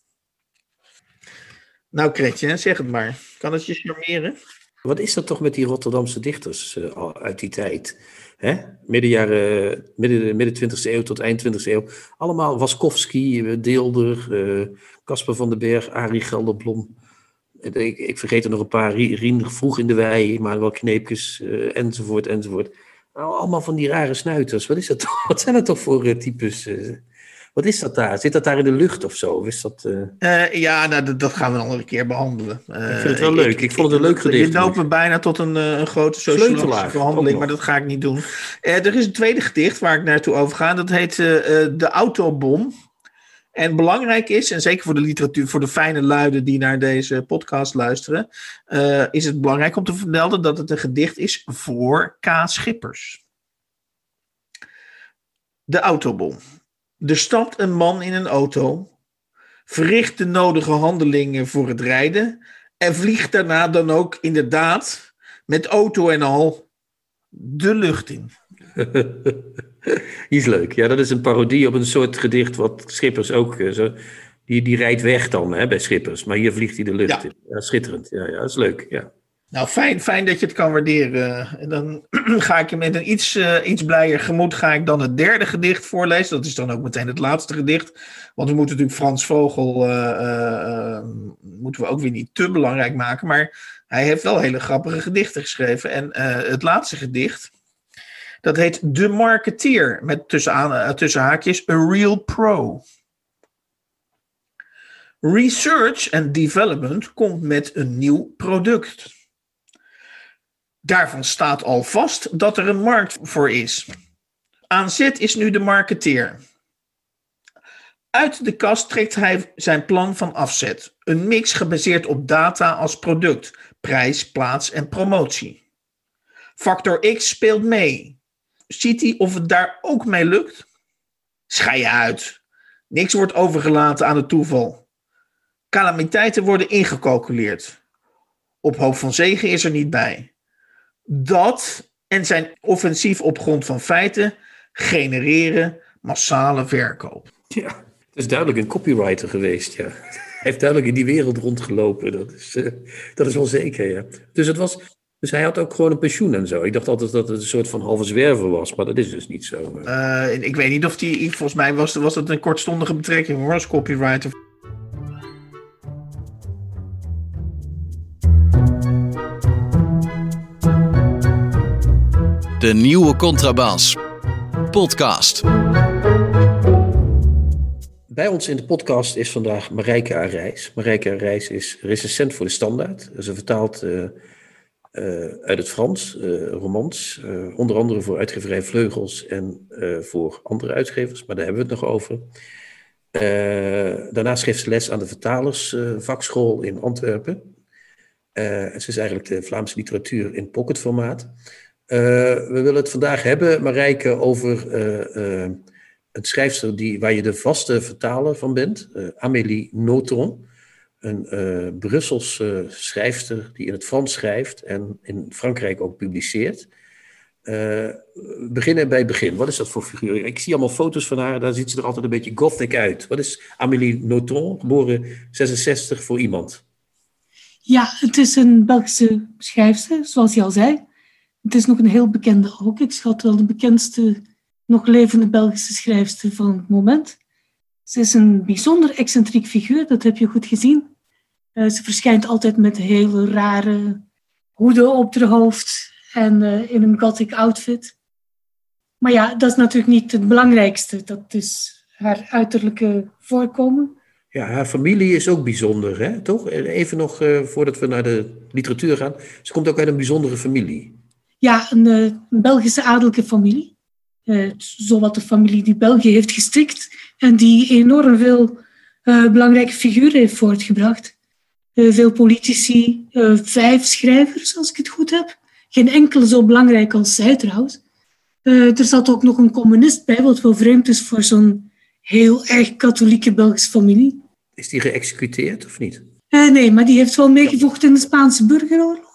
B: Nou, Kretje, zeg het maar. Kan het je charmeren?
C: Wat is dat toch met die Rotterdamse dichters uh, uit die tijd? Hè? Midden, jaren, midden, midden 20e eeuw tot eind 20e eeuw. Allemaal Waskowski, eh, Deelder, Casper uh, van den Berg, Arie Gelderblom. Ik, ik, vergeet er nog een paar, Rien vroeg in de wei, maar wel kneepjes, enzovoort, enzovoort. Allemaal van die rare snuiters. Wat, is dat, wat zijn dat toch voor types? Wat is dat daar? Zit dat daar in de lucht of zo? Is dat,
B: uh... ja, nou, dat, gaan we een andere keer behandelen.
C: Uh, ik vind het wel leuk. Ik, vond het een leuk gedicht.
B: Je loopt me bijna tot een, een grote sociologische verhandeling, maar dat ga ik niet doen. er is een tweede gedicht waar ik naartoe over ga. Dat heet De Autobom. En belangrijk is, en zeker voor de literatuur, voor de fijne luiden die naar deze podcast luisteren, is het belangrijk om te vermelden dat het een gedicht is voor K. Schippers. De Autobom. Er stapt een man in een auto, verricht de nodige handelingen voor het rijden en vliegt daarna dan ook inderdaad met auto en al de lucht in.
C: Die is leuk. Ja, dat is een parodie op een soort gedicht wat Schippers ook eh, zo. Die, die rijdt weg dan hè, bij Schippers, maar hier vliegt hij de lucht in. Ja, schitterend. Ja, ja, dat is leuk. Ja.
B: Nou, fijn, fijn dat je het kan waarderen. En dan ga ik je met een iets, uh, iets blijer gemoed ga ik dan het derde gedicht voorlezen. Dat is dan ook meteen het laatste gedicht. Want we moeten natuurlijk Frans Vogel uh, uh, moeten we ook weer niet te belangrijk maken. Maar hij heeft wel hele grappige gedichten geschreven. En het laatste gedicht, dat heet De Marketeer. Met tussen, tussen haakjes, A Real Pro. Research and Development komt met een nieuw product. Daarvan staat al vast dat er een markt voor is. Aan zet is nu de marketeer. Uit de kast trekt hij zijn plan van afzet. Een mix gebaseerd op data als product, prijs, plaats en promotie. Factor X speelt mee. Ziet hij of het daar ook mee lukt? Schij je uit. Niks wordt overgelaten aan het toeval. Calamiteiten worden ingecalculeerd. Op hoop van zegen is er niet bij dat en zijn offensief op grond van feiten genereren massale verkoop.
C: Ja, het is duidelijk een copywriter geweest, ja. Hij heeft duidelijk in die wereld rondgelopen, dat is, uh, dat is wel zeker, ja. Dus, het was, dus hij had ook gewoon een pensioen en zo. Ik dacht altijd dat het een soort van halve zwerver was, maar dat is dus niet zo.
B: Uh, ik weet niet of die, volgens mij was, was het een kortstondige betrekking hoor, als copywriter.
A: De nieuwe Contrabas. Podcast.
C: Bij ons in de podcast is vandaag Marijke Arijs. Marijke Arijs is recensent voor de Standaard. Ze vertaalt uh, uh, uit het Frans uh, romans. onder andere voor uitgeverij Vleugels en voor andere uitgevers, maar daar hebben we het nog over. daarnaast geeft ze les aan de vertalersvakschool in Antwerpen. ze is eigenlijk de Vlaamse literatuur in pocketformaat. Uh, we willen het vandaag hebben, Marijke, over uh, uh, een schrijfster die, waar je de vaste vertaler van bent, Amélie Nothomb. Een Brusselse schrijfster die in het Frans schrijft en in Frankrijk ook publiceert. Beginnen bij het begin. Wat is dat voor figuur? Ik zie allemaal foto's van haar, daar ziet ze er altijd een beetje gothic uit. Wat is Amélie Nothomb, geboren 66 voor iemand?
D: Ja, het is een Belgische schrijfster, zoals je al zei. Het is nog een heel bekende ook. Ik schat wel de bekendste nog levende Belgische schrijfster van het moment. Ze is een bijzonder excentriek figuur, dat heb je goed gezien. Uh, ze verschijnt altijd met hele rare hoeden op haar hoofd en uh, in een gothic outfit. Maar ja, dat is natuurlijk niet het belangrijkste. Dat is haar uiterlijke voorkomen.
C: Ja, haar familie is ook bijzonder, hè? toch? Even nog uh, voordat we naar de literatuur gaan. Ze komt ook uit een bijzondere familie.
D: Ja, een, een Belgische adellijke familie uh, zowat de familie die België heeft gestikt en die enorm veel uh, belangrijke figuren heeft voortgebracht. Uh, veel politici, vijf schrijvers, als ik het goed heb. Geen enkele zo belangrijk als zij trouwens. er zat ook nog een communist bij, wat wel vreemd is voor zo'n heel erg katholieke Belgische familie.
C: Is die geëxecuteerd of niet?
D: nee, maar die heeft wel meegevochten in de Spaanse burgeroorlog.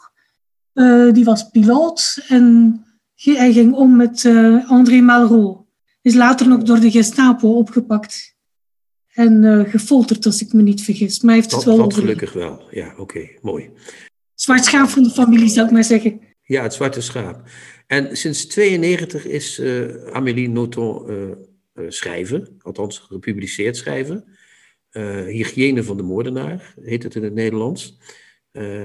D: Die was piloot en hij ging om met uh, André Malraux. Is later nog door de Gestapo opgepakt en uh, gefolterd, als ik me niet vergis. Maar hij heeft het wel
C: Wat gelukkig wel, ja, oké, okay, mooi.
D: Zwart schaap van de familie, zou ik maar zeggen.
C: Ja, het zwarte schaap. En sinds 92 is Amélie Nothomb schrijver, althans gepubliceerd schrijven. Hygiëne van de moordenaar heet het in het Nederlands. Uh,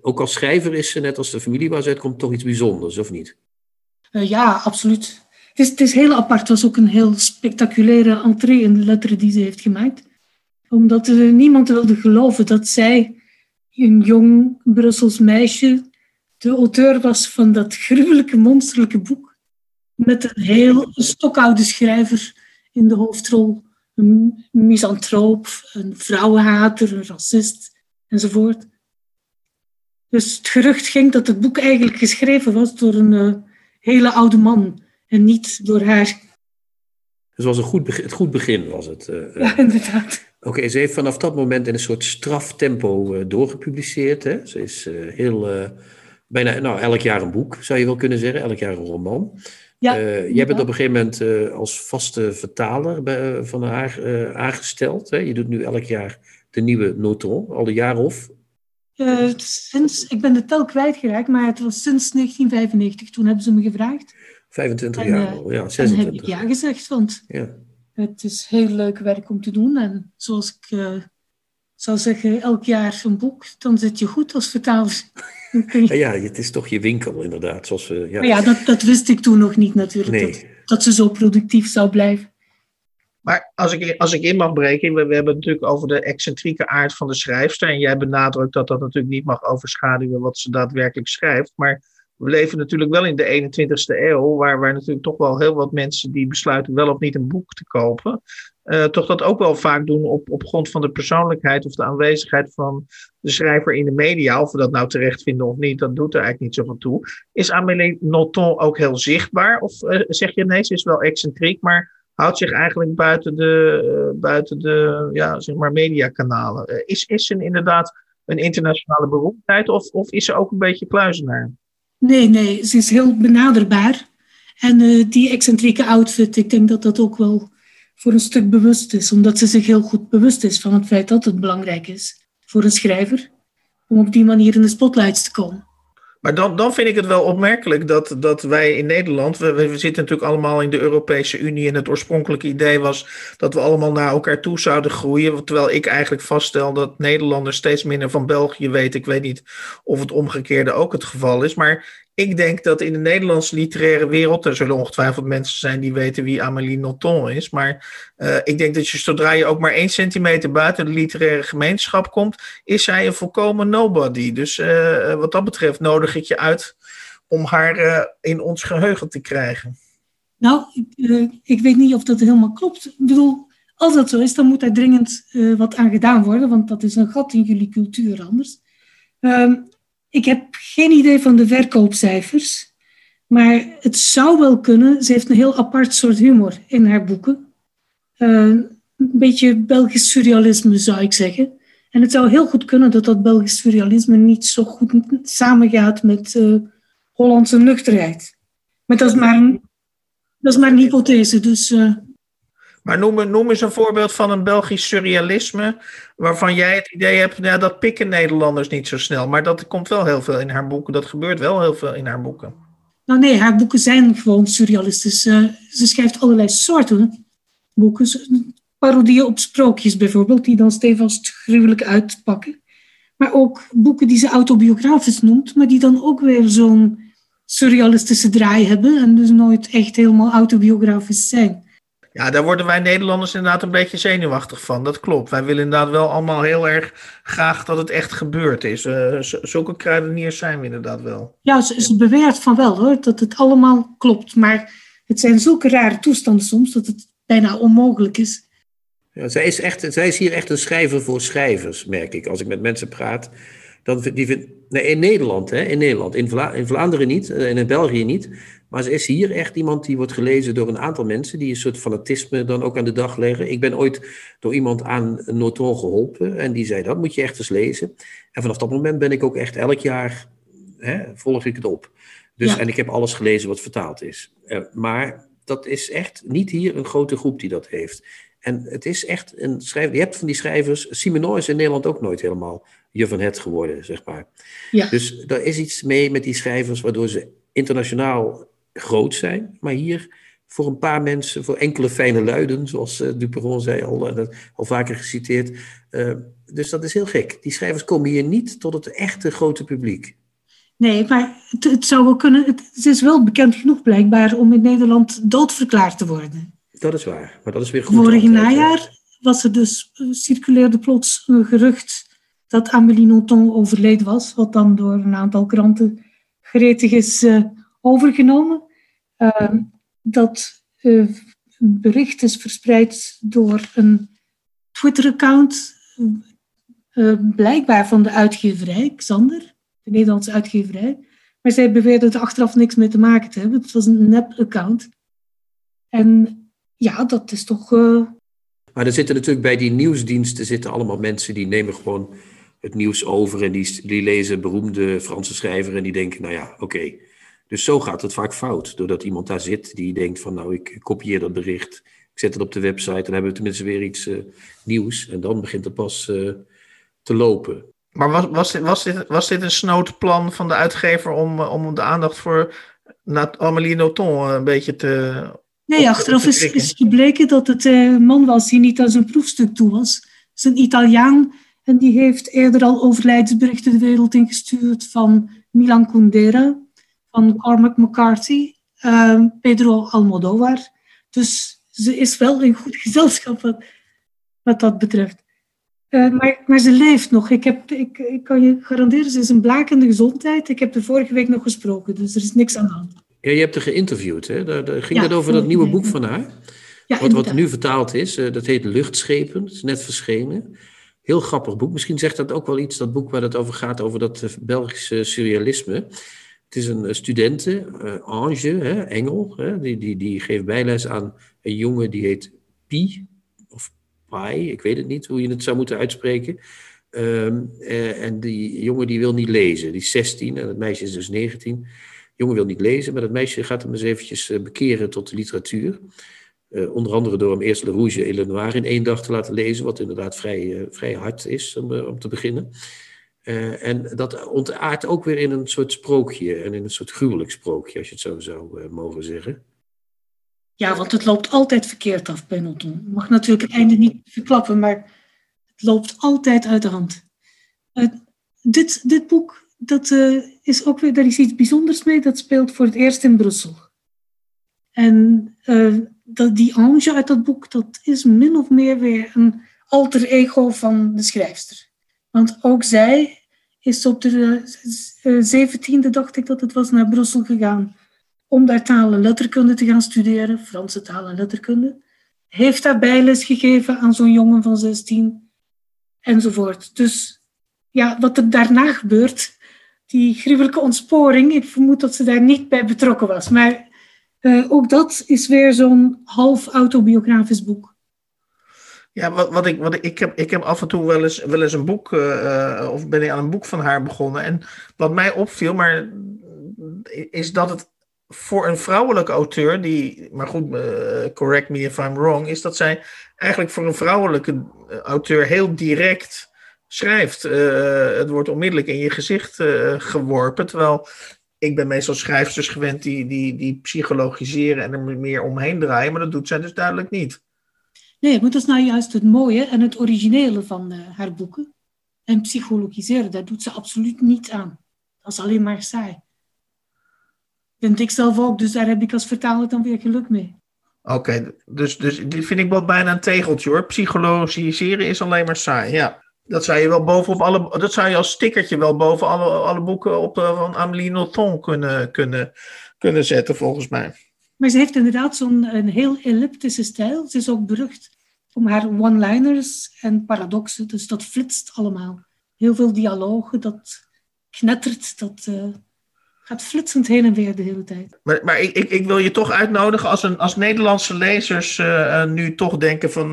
C: ook als schrijver is ze, net als de familie waar ze uitkomt, toch iets bijzonders, of niet?
D: Uh, ja, absoluut. Het is, het is heel apart. Het was ook een heel spectaculaire entree in de letteren die ze heeft gemaakt. Omdat uh, niemand wilde geloven dat zij, een jong Brussels meisje, de auteur was van dat gruwelijke, monsterlijke boek. Met een heel stokoude schrijver in de hoofdrol. Een misantroop, een vrouwenhater, een racist enzovoort. Dus het gerucht ging dat het boek eigenlijk geschreven was door een uh, hele oude man en niet door haar.
C: Dus was een goed begin, het goed begin was het.
D: Uh, ja, inderdaad.
C: Oké, okay, ze heeft vanaf dat moment in een soort straftempo uh, doorgepubliceerd. Hè? Ze is heel, bijna nou, elk jaar een boek, zou je wel kunnen zeggen. Elk jaar een roman. Ja, jij bent op een gegeven moment als vaste vertaler bij, van haar aangesteld. Hè? Je doet nu elk jaar de nieuwe Noton, al een jaar of
D: uh, sinds, ik ben de tel kwijtgeraakt, maar het was sinds 1995. Toen hebben ze me gevraagd.
C: 25 en, jaar uh, al, ja, 26.
D: En heb ik ja gezegd, want ja. het is heel leuk werk om te doen. En zoals ik uh, zou zeggen, elk jaar een boek, dan zit je goed als vertaler.
C: ja, ja, het is toch je winkel inderdaad. Zoals we, ja,
D: ja dat, dat wist ik toen nog niet natuurlijk, nee. dat, dat ze zo productief zou blijven.
B: Maar als ik, als ik in mag breken, we, hebben het natuurlijk over de excentrieke aard van de schrijfster. En jij benadrukt dat dat natuurlijk niet mag overschaduwen wat ze daadwerkelijk schrijft. Maar we leven natuurlijk wel in de 21ste eeuw, waar, waar natuurlijk toch wel heel wat mensen die besluiten wel of niet een boek te kopen, uh, toch dat ook wel vaak doen op, op grond van de persoonlijkheid of de aanwezigheid van de schrijver in de media. Of we dat nou terecht vinden of niet, dat doet er eigenlijk niet zoveel toe. Is Amélie Nothomb ook heel zichtbaar? Of uh, zeg je nee, ze is wel excentriek, maar houdt zich eigenlijk buiten de, uh, buiten de ja, zeg maar mediakanalen. Uh, is, is ze inderdaad een internationale beroemdheid of, of is ze ook een beetje kluizenaar?
D: Nee, nee, ze is heel benaderbaar. En uh, die excentrieke outfit, ik denk dat dat ook wel voor een stuk bewust is, omdat ze zich heel goed bewust is van het feit dat het belangrijk is voor een schrijver om op die manier in de spotlights te komen.
B: Maar dan, dan vind ik het wel opmerkelijk dat, dat wij in Nederland, we, we zitten natuurlijk allemaal in de Europese Unie en het oorspronkelijke idee was dat we allemaal naar elkaar toe zouden groeien. Terwijl ik eigenlijk vaststel dat Nederlanders steeds minder van België weten. Ik weet niet of het omgekeerde ook het geval is. Maar ik denk dat in de Nederlandse literaire wereld, er zullen ongetwijfeld mensen zijn die weten wie Amélie Nothomb is, maar uh, ik denk dat je zodra je ook maar één centimeter buiten de literaire gemeenschap komt, is zij een volkomen nobody. Dus uh, wat dat betreft nodig ik je uit om haar in ons geheugen te krijgen.
D: Nou, ik, ik, weet niet of dat helemaal klopt. Ik bedoel, als dat zo is, dan moet daar dringend wat aan gedaan worden, want dat is een gat in jullie cultuur anders. Um, ik heb geen idee van de verkoopcijfers. Maar het zou wel kunnen. Ze heeft een heel apart soort humor in haar boeken. Uh, een beetje Belgisch surrealisme, zou ik zeggen. En het zou heel goed kunnen dat dat Belgisch surrealisme niet zo goed samengaat met uh, Hollandse nuchterheid. Maar dat is maar een, dat is maar een hypothese. Dus, uh...
B: Maar noem, noem eens een voorbeeld van een Belgisch surrealisme waarvan jij het idee hebt, nou, dat pikken Nederlanders niet zo snel. Maar dat komt wel heel veel in haar boeken. Dat gebeurt wel heel veel in haar boeken.
D: Nou nee, haar boeken zijn gewoon surrealistisch. Ze schrijft allerlei soorten boeken. Parodieën op sprookjes bijvoorbeeld, die dan stevast gruwelijk uitpakken. Maar ook boeken die ze autobiografisch noemt, maar die dan ook weer zo'n surrealistische draai hebben en dus nooit echt helemaal autobiografisch zijn.
B: Ja, daar worden wij Nederlanders inderdaad een beetje zenuwachtig van. Dat klopt. Wij willen inderdaad wel allemaal heel erg graag dat het echt gebeurd is. Uh, zulke kruideniers zijn we inderdaad wel.
D: Ja, ze, ze beweert van wel hoor, dat het allemaal klopt. Maar het zijn zulke rare toestanden soms dat het bijna onmogelijk is.
C: Ja, zij, is echt, zij is hier echt een schrijver voor schrijvers, merk ik. Als ik met mensen praat, dan die vind, nee, in Nederland, hè, in Nederland. In, Vla, in Vlaanderen niet, en in België niet. Maar ze is hier echt iemand die wordt gelezen door een aantal mensen die een soort fanatisme dan ook aan de dag leggen. Ik ben ooit door iemand aan Noton geholpen en die zei dat moet je echt eens lezen. En vanaf dat moment ben ik ook echt elk jaar, hè, volg ik het op. Dus, En ik heb alles gelezen wat vertaald is. Uh, maar dat is echt niet hier een grote groep die dat heeft. En het is echt een schrijver. Je hebt van die schrijvers. Simenois is in Nederland ook nooit helemaal je van het geworden, zeg maar. Ja. Dus er is iets mee met die schrijvers waardoor ze internationaal groot zijn. Maar hier voor een paar mensen, voor enkele fijne luiden, zoals uh, Duperon zei, al, uh, al vaker geciteerd. Uh, dus dat is heel gek. Die schrijvers komen hier niet tot het echte grote publiek.
D: Nee, maar het, het zou wel kunnen. Het, is wel bekend genoeg blijkbaar om in Nederland doodverklaard te worden.
C: Dat is waar, maar dat is weer goed.
D: Vorig najaar was er dus, circuleerde plots een gerucht dat Amélie Nothomb overleden was, wat dan door een aantal kranten gretig is overgenomen. Uh, dat uh, bericht is verspreid door een Twitter-account, blijkbaar van de uitgeverij, Xander, de Nederlandse uitgeverij. Maar zij beweerden er achteraf niks mee te maken te hebben. Het was een nep-account. En ja, dat is toch. Uh...
C: Maar er zitten natuurlijk bij die nieuwsdiensten zitten allemaal mensen die nemen gewoon het nieuws over en die, die lezen beroemde Franse schrijver en die denken, nou ja, oké. Dus zo gaat het vaak fout. Doordat iemand daar zit die denkt van, nou, ik kopieer dat bericht, ik zet het op de website en dan hebben we tenminste weer iets uh, nieuws. En dan begint het pas uh, te lopen.
B: Maar was, was, dit, was, dit, was dit een snoodplan van de uitgever om, om de aandacht voor Amélie Nothomb een beetje te
D: Nee, achteraf is, is gebleken dat het een eh, man was die niet aan zijn proefstuk toe was. Het is een Italiaan en die heeft eerder al overlijdensberichten de wereld ingestuurd van Milan Kundera, van Cormac McCarthy, uh, Pedro Almodovar. Dus ze is wel een goed gezelschap wat, wat dat betreft. Uh, maar, maar, ze leeft nog. Ik, heb, ik, ik kan je garanderen, ze is een blakende gezondheid. Ik heb er vorige week nog gesproken, dus er is niks aan de hand.
C: Ja, je hebt haar geïnterviewd, hè? Daar, daar ging het over dat nieuwe boek van haar? Ja, wat, wat nu vertaald is, uh, dat heet Luchtschepen. Dat is net verschenen. Heel grappig boek. Misschien zegt dat ook wel iets, dat boek waar het over gaat, over dat uh, Belgische surrealisme. Het is een uh, studente, Ange, hè, Engel, hè, die, die, die geeft bijles aan een jongen die heet Pi, of Pai, ik weet het niet hoe je het zou moeten uitspreken. Um, en die jongen die wil niet lezen, die is 16 en het meisje is dus 19 jongen wil niet lezen, maar dat meisje gaat hem eens eventjes eh, bekeren tot de literatuur. Onder andere door hem eerst Le Rouge et Le Noir in één dag te laten lezen, wat inderdaad vrij, vrij hard is om, om te beginnen. En dat ontaart ook weer in een soort sprookje en in een soort gruwelijk sprookje, als je het zo zou mogen zeggen.
D: Ja, want het loopt altijd verkeerd af bij. Je mag natuurlijk het einde niet verklappen, maar het loopt altijd uit de hand. dit, dit boek dat is ook weer, daar is iets bijzonders mee. Dat speelt voor het eerst in Brussel. En dat, die Ange uit dat boek, dat is min of meer weer een alter ego van de schrijfster. Want ook zij is op de uh, zeventiende, dacht ik dat het was, naar Brussel gegaan. Om daar taal en letterkunde te gaan studeren, Franse taal en letterkunde. Heeft daar bijles gegeven aan zo'n jongen van 16, enzovoort. Dus ja, wat er daarna gebeurt, die gruwelijke ontsporing, ik vermoed dat ze daar niet bij betrokken was. Maar uh, ook dat is weer zo'n half autobiografisch boek.
B: Ja, wat, wat, ik, wat ik, ik, heb, ik heb af en toe wel eens, wel eens een boek, uh, of ben ik aan een boek van haar begonnen. En wat mij opviel, maar is dat het voor een vrouwelijke auteur, die, maar goed, uh, correct me if I'm wrong, is dat zij eigenlijk voor een vrouwelijke auteur heel direct schrijft. Het wordt onmiddellijk in je gezicht geworpen. Terwijl ik ben meestal schrijfsters gewend die, die, die psychologiseren en er meer omheen draaien. Maar dat doet zij dus duidelijk niet.
D: Nee, maar dat is nou juist het mooie en het originele van uh, haar boeken. En psychologiseren, daar doet ze absoluut niet aan. Dat is alleen maar saai. Vind ik zelf ook, dus daar heb ik als vertaler dan weer geluk mee.
B: Oké, dus, dus dit vind ik wel bijna een tegeltje hoor. Psychologiseren is alleen maar saai, ja. Dat zou je wel bovenop alle, dat zou je als stickertje wel boven alle, alle boeken op, uh, van Amélie Nothomb kunnen, kunnen, kunnen zetten, volgens mij.
D: Maar ze heeft inderdaad zo'n een heel elliptische stijl. Ze is ook berucht om haar one-liners en paradoxen. Dus dat flitst allemaal. Heel veel dialogen, dat knettert, dat uh, gaat flitsend heen en weer de hele tijd.
B: Maar, maar ik, ik, ik wil je toch uitnodigen als, een, als Nederlandse lezers uh, nu toch denken van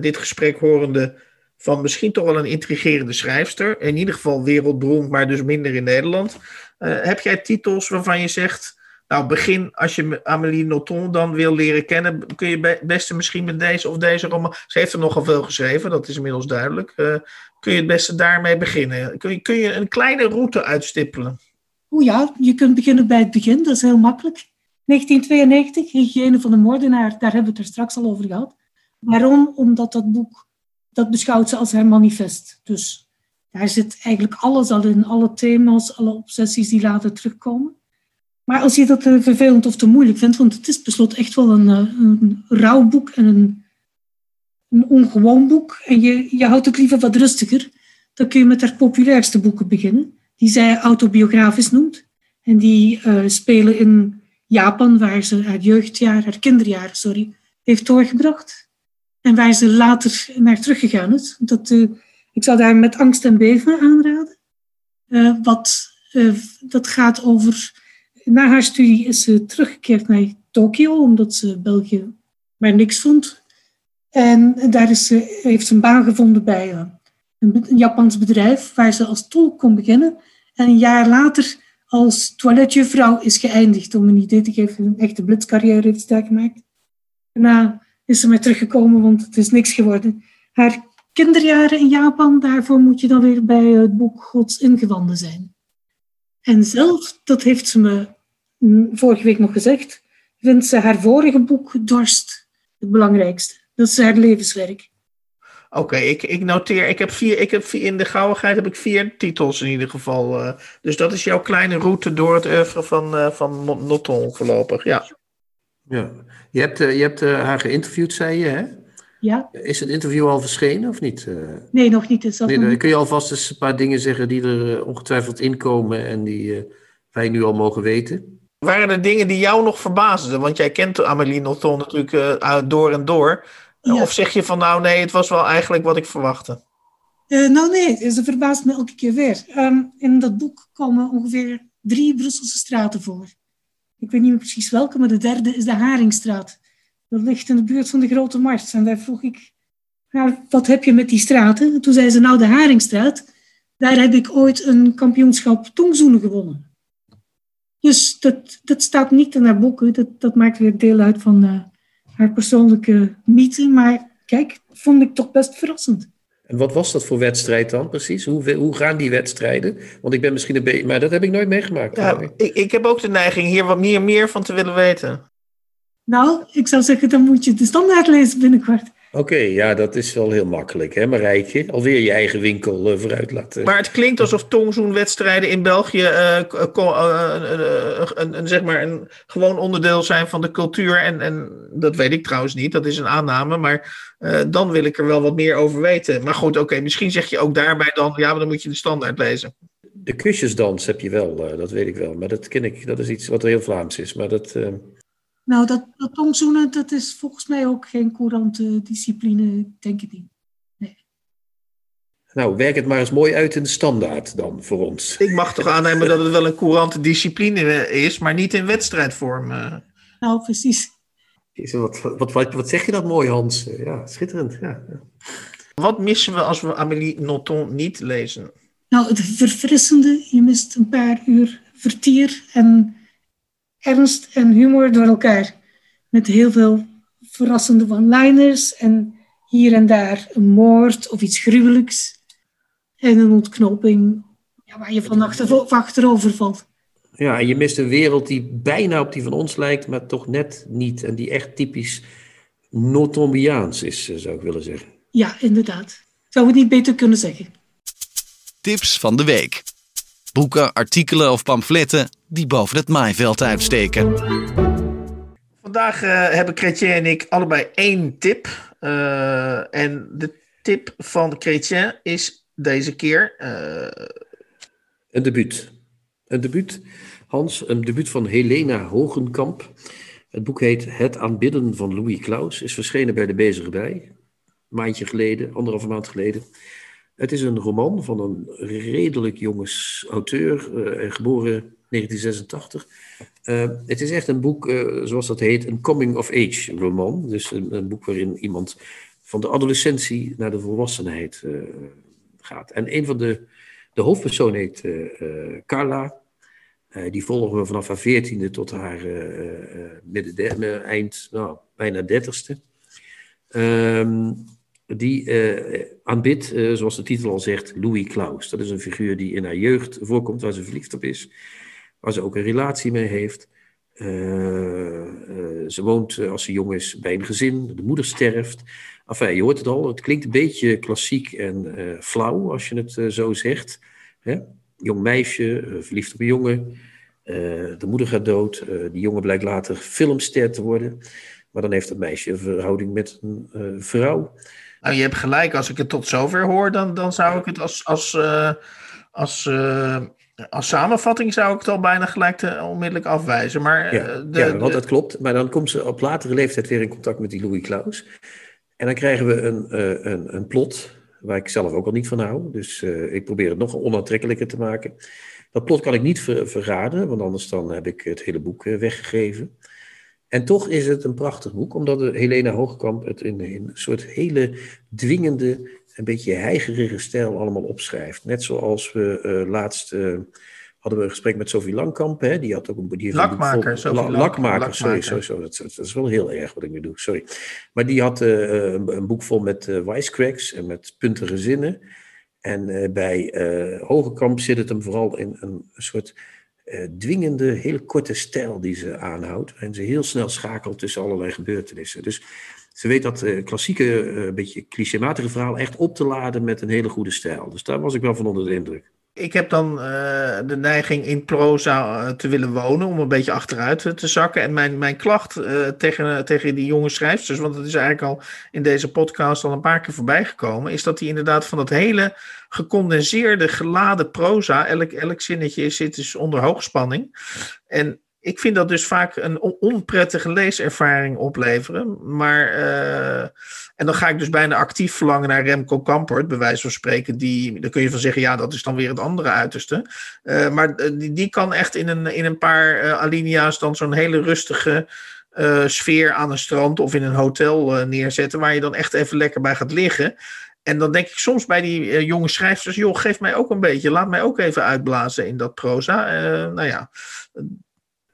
B: dit gesprek horende van misschien toch wel een intrigerende schrijfster. In ieder geval wereldberoemd, maar dus minder in Nederland. Heb jij titels waarvan je zegt, nou begin als je Amélie Nothomb dan wil leren kennen, kun je het beste misschien met deze of deze roman. Ze heeft er nogal veel geschreven, dat is inmiddels duidelijk. Uh, kun je het beste daarmee beginnen? Kun je, kun je een kleine route uitstippelen?
D: O ja, je kunt beginnen bij het begin, dat is heel makkelijk. 1992, Hygiëne van de Moordenaar, daar hebben we het er straks al over gehad. Waarom? Omdat dat boek dat beschouwt ze als haar manifest. Dus daar zit eigenlijk alles al in, alle thema's, alle obsessies die later terugkomen. Maar als je dat te vervelend of te moeilijk vindt, want het is beslot echt wel een, eh, een rouwboek en een, een ongewoon boek, en je, je houdt het liever wat rustiger, dan kun je met haar populairste boeken beginnen, die zij autobiografisch noemt. En die uh, spelen in Japan, waar ze haar jeugdjaar, haar kinderjaar, sorry, heeft doorgebracht. En waar ze later naar teruggegaan is. Dat, ik zou daar met angst en beven aanraden. Wat, dat gaat over. Na haar studie is ze teruggekeerd naar Tokio, omdat ze België maar niks vond. En daar is ze, heeft ze een baan gevonden bij een, een Japans bedrijf, waar ze als tolk kon beginnen. En een jaar later als toiletjuffrouw is geëindigd, om een idee te geven. Een echte blitzcarrière heeft ze daar gemaakt. Na is ze maar teruggekomen, want het is niks geworden. Haar kinderjaren in Japan, daarvoor moet je dan weer bij het boek Gods ingewanden zijn. En zelf, dat heeft ze me vorige week nog gezegd, vindt ze haar vorige boek Dorst het belangrijkste. Dat is haar levenswerk.
B: Oké, okay, ik, ik noteer. Ik heb vier, ik heb vier, in de gauwigheid heb ik vier titels in ieder geval. Uh, dus dat is jouw kleine route door het oeuvre van, uh, van Noton voorlopig. Ja.
C: Ja, je hebt, uh, je hebt uh, haar geïnterviewd, zei je, hè?
D: Ja.
C: Is het interview al verschenen of niet? Uh,
D: nee, nog niet. Is
C: nee, dan kun je alvast eens een paar dingen zeggen die er ongetwijfeld inkomen en die wij nu al mogen weten.
B: Waren er dingen die jou nog verbaasden? Want jij kent Amélie Nothomb natuurlijk door en door. Ja. Of zeg je van nou nee, het was wel eigenlijk wat ik verwachtte?
D: nou nee, ze verbaast me elke keer weer. Um, in dat boek komen ongeveer drie Brusselse straten voor. Ik weet niet meer precies welke, maar de derde is de Haringstraat. Dat ligt in de buurt van de Grote Markt. En daar vroeg ik haar, wat heb je met die straten? En toen zei ze, nou de Haringstraat, daar heb ik ooit een kampioenschap tongzoenen gewonnen. Dus dat, dat staat niet in haar boeken. Dat, dat maakt weer deel uit van uh, haar persoonlijke mythe. Maar kijk, vond ik toch best verrassend.
C: En wat was dat voor wedstrijd dan precies? Hoe, hoe gaan die wedstrijden? Want ik ben misschien een beetje, maar dat heb ik nooit meegemaakt.
B: Ja, ik, ik heb ook de neiging hier wat meer, meer van te willen weten.
D: Nou, ik zou zeggen, dan moet je de standaard lezen binnenkort.
C: Oké, okay, ja, dat is wel heel makkelijk, hè, Marijtje? Alweer je eigen winkel uh, vooruit laten.
B: Maar het klinkt alsof tongzoenwedstrijden in België uh, uh, een, een, zeg maar een gewoon onderdeel zijn van de cultuur. En, en dat weet ik trouwens niet, dat is een aanname. Maar dan wil ik er wel wat meer over weten. Maar goed, oké, okay, misschien zeg je ook daarbij dan, ja, maar dan moet je de standaard lezen.
C: De kusjesdans heb je wel, dat weet ik wel. Maar dat ken ik, dat is iets wat heel Vlaams is. Maar dat...
D: Nou, dat, dat tongzoenen, dat is volgens mij ook geen courante discipline, denk ik niet. Nee.
C: Nou, werk het maar eens mooi uit in de standaard dan voor ons.
B: Ik mag toch aannemen dat het wel een courante discipline is, maar niet in wedstrijdvorm. eh.
D: Nou, precies.
C: Is Wat, wat, wat, wat zeg je dat mooi, Hans? Ja, schitterend. Ja.
B: Wat missen we als we Amélie Nothomb niet lezen?
D: Nou, het verfrissende, je mist een paar uur vertier en ernst en humor door elkaar. Met heel veel verrassende one-liners en hier en daar een moord of iets gruwelijks. En een ontknoping ja, waar je van achter, van achterover valt.
C: ja, en je mist een wereld die bijna op die van ons lijkt, maar toch net niet. En die echt typisch Nothombiaans is, eh, zou ik willen zeggen.
D: Ja, inderdaad. Zou het niet beter kunnen zeggen.
A: Tips van de week. Boeken, artikelen of pamfletten die boven het maaiveld uitsteken.
B: Vandaag eh, hebben Chrétien en ik allebei één tip. Eh, en de tip van Chrétien is deze keer. eh,
C: Een debuut. Een debuut, Hans, een debuut van Helena Hogenkamp. Het boek heet Het aanbidden van Louis Klaus. Is verschenen bij de Bezige Bij. Een maandje geleden, anderhalve maand geleden. Het is een roman van een redelijk jonge auteur, eh, geboren 1986. Eh, het is echt een boek, eh, zoals dat heet, een coming-of-age roman. Dus een, boek waarin iemand van de adolescentie naar de volwassenheid gaat. En een van de, de hoofdpersoon heet Carla. Die volgen we vanaf haar veertiende tot haar midden eind, nou, bijna dertigste. Ehm, die eh, aanbidt, eh, zoals de titel al zegt, Louis Klaus. Dat is een figuur die in haar jeugd voorkomt, waar ze verliefd op is. Waar ze ook een relatie mee heeft. Eh, ze woont als ze jong is bij een gezin. De moeder sterft. Enfin, je hoort het al. Het klinkt een beetje klassiek en flauw als je het zo zegt. Hè? Jong meisje, verliefd op een jongen. De moeder gaat dood. Die jongen blijkt later filmster te worden. Maar dan heeft dat meisje een verhouding met een vrouw.
B: Nou, je hebt gelijk, als ik het tot zover hoor, dan, dan zou ik het als, als, eh, als, eh, als samenvatting zou ik het al bijna gelijk te, onmiddellijk afwijzen. Maar
C: Ja,
B: eh, de,
C: ja, want dat klopt. Maar dan komt ze op latere leeftijd weer in contact met die Louis Klaus. En dan krijgen we een, een, een plot waar ik zelf ook al niet van hou. Dus ik probeer het nog onaantrekkelijker te maken. Dat plot kan ik niet ver- verraden, want anders dan heb ik het hele boek weggegeven. En toch is het een prachtig boek, omdat Helena Hoogkamp het in, een soort hele dwingende, een beetje heigerige stijl allemaal opschrijft. Net zoals we eh, laatst eh, hadden we een gesprek met Sophie Langkamp. Hè? Die had ook een, die heeft een boek
B: Lakmaker,
C: vol- La- Lakmaker, sorry, sorry, sorry. Dat, dat is wel heel erg wat ik nu doe, sorry. Maar die had eh, een, een boek vol met wisecracks en met puntige zinnen. En bij Hogekamp zit het hem vooral in een soort dwingende, hele korte stijl die ze aanhoudt. En ze heel snel schakelt tussen allerlei gebeurtenissen. Dus ze weet dat eh, klassieke, eh, beetje clichématige verhaal echt op te laden met een hele goede stijl. Dus daar was ik wel van onder de indruk.
B: Ik heb dan eh, de neiging in proza eh, te willen wonen, om een beetje achteruit eh, te zakken. En mijn, mijn klacht tegen, tegen die jonge schrijfsters, want dat is eigenlijk al in deze podcast al een paar keer voorbij gekomen, is dat die inderdaad van dat hele gecondenseerde, geladen proza, elk, elk zinnetje zit dus onder hoogspanning. En ik vind dat dus vaak een on- onprettige leeservaring opleveren. Maar, eh, en dan ga ik dus bijna actief verlangen naar Remco Kampert, bij wijze van spreken. Die, daar kun je van zeggen, ja, dat is dan weer het andere uiterste. Eh, maar eh, die, die kan echt in een, in een paar alinea's dan zo'n hele rustige sfeer aan een strand of in een hotel neerzetten, waar je dan echt even lekker bij gaat liggen. En dan denk ik soms bij die jonge schrijfsters, joh, geef mij ook een beetje, laat mij ook even uitblazen in dat proza. Nou ja,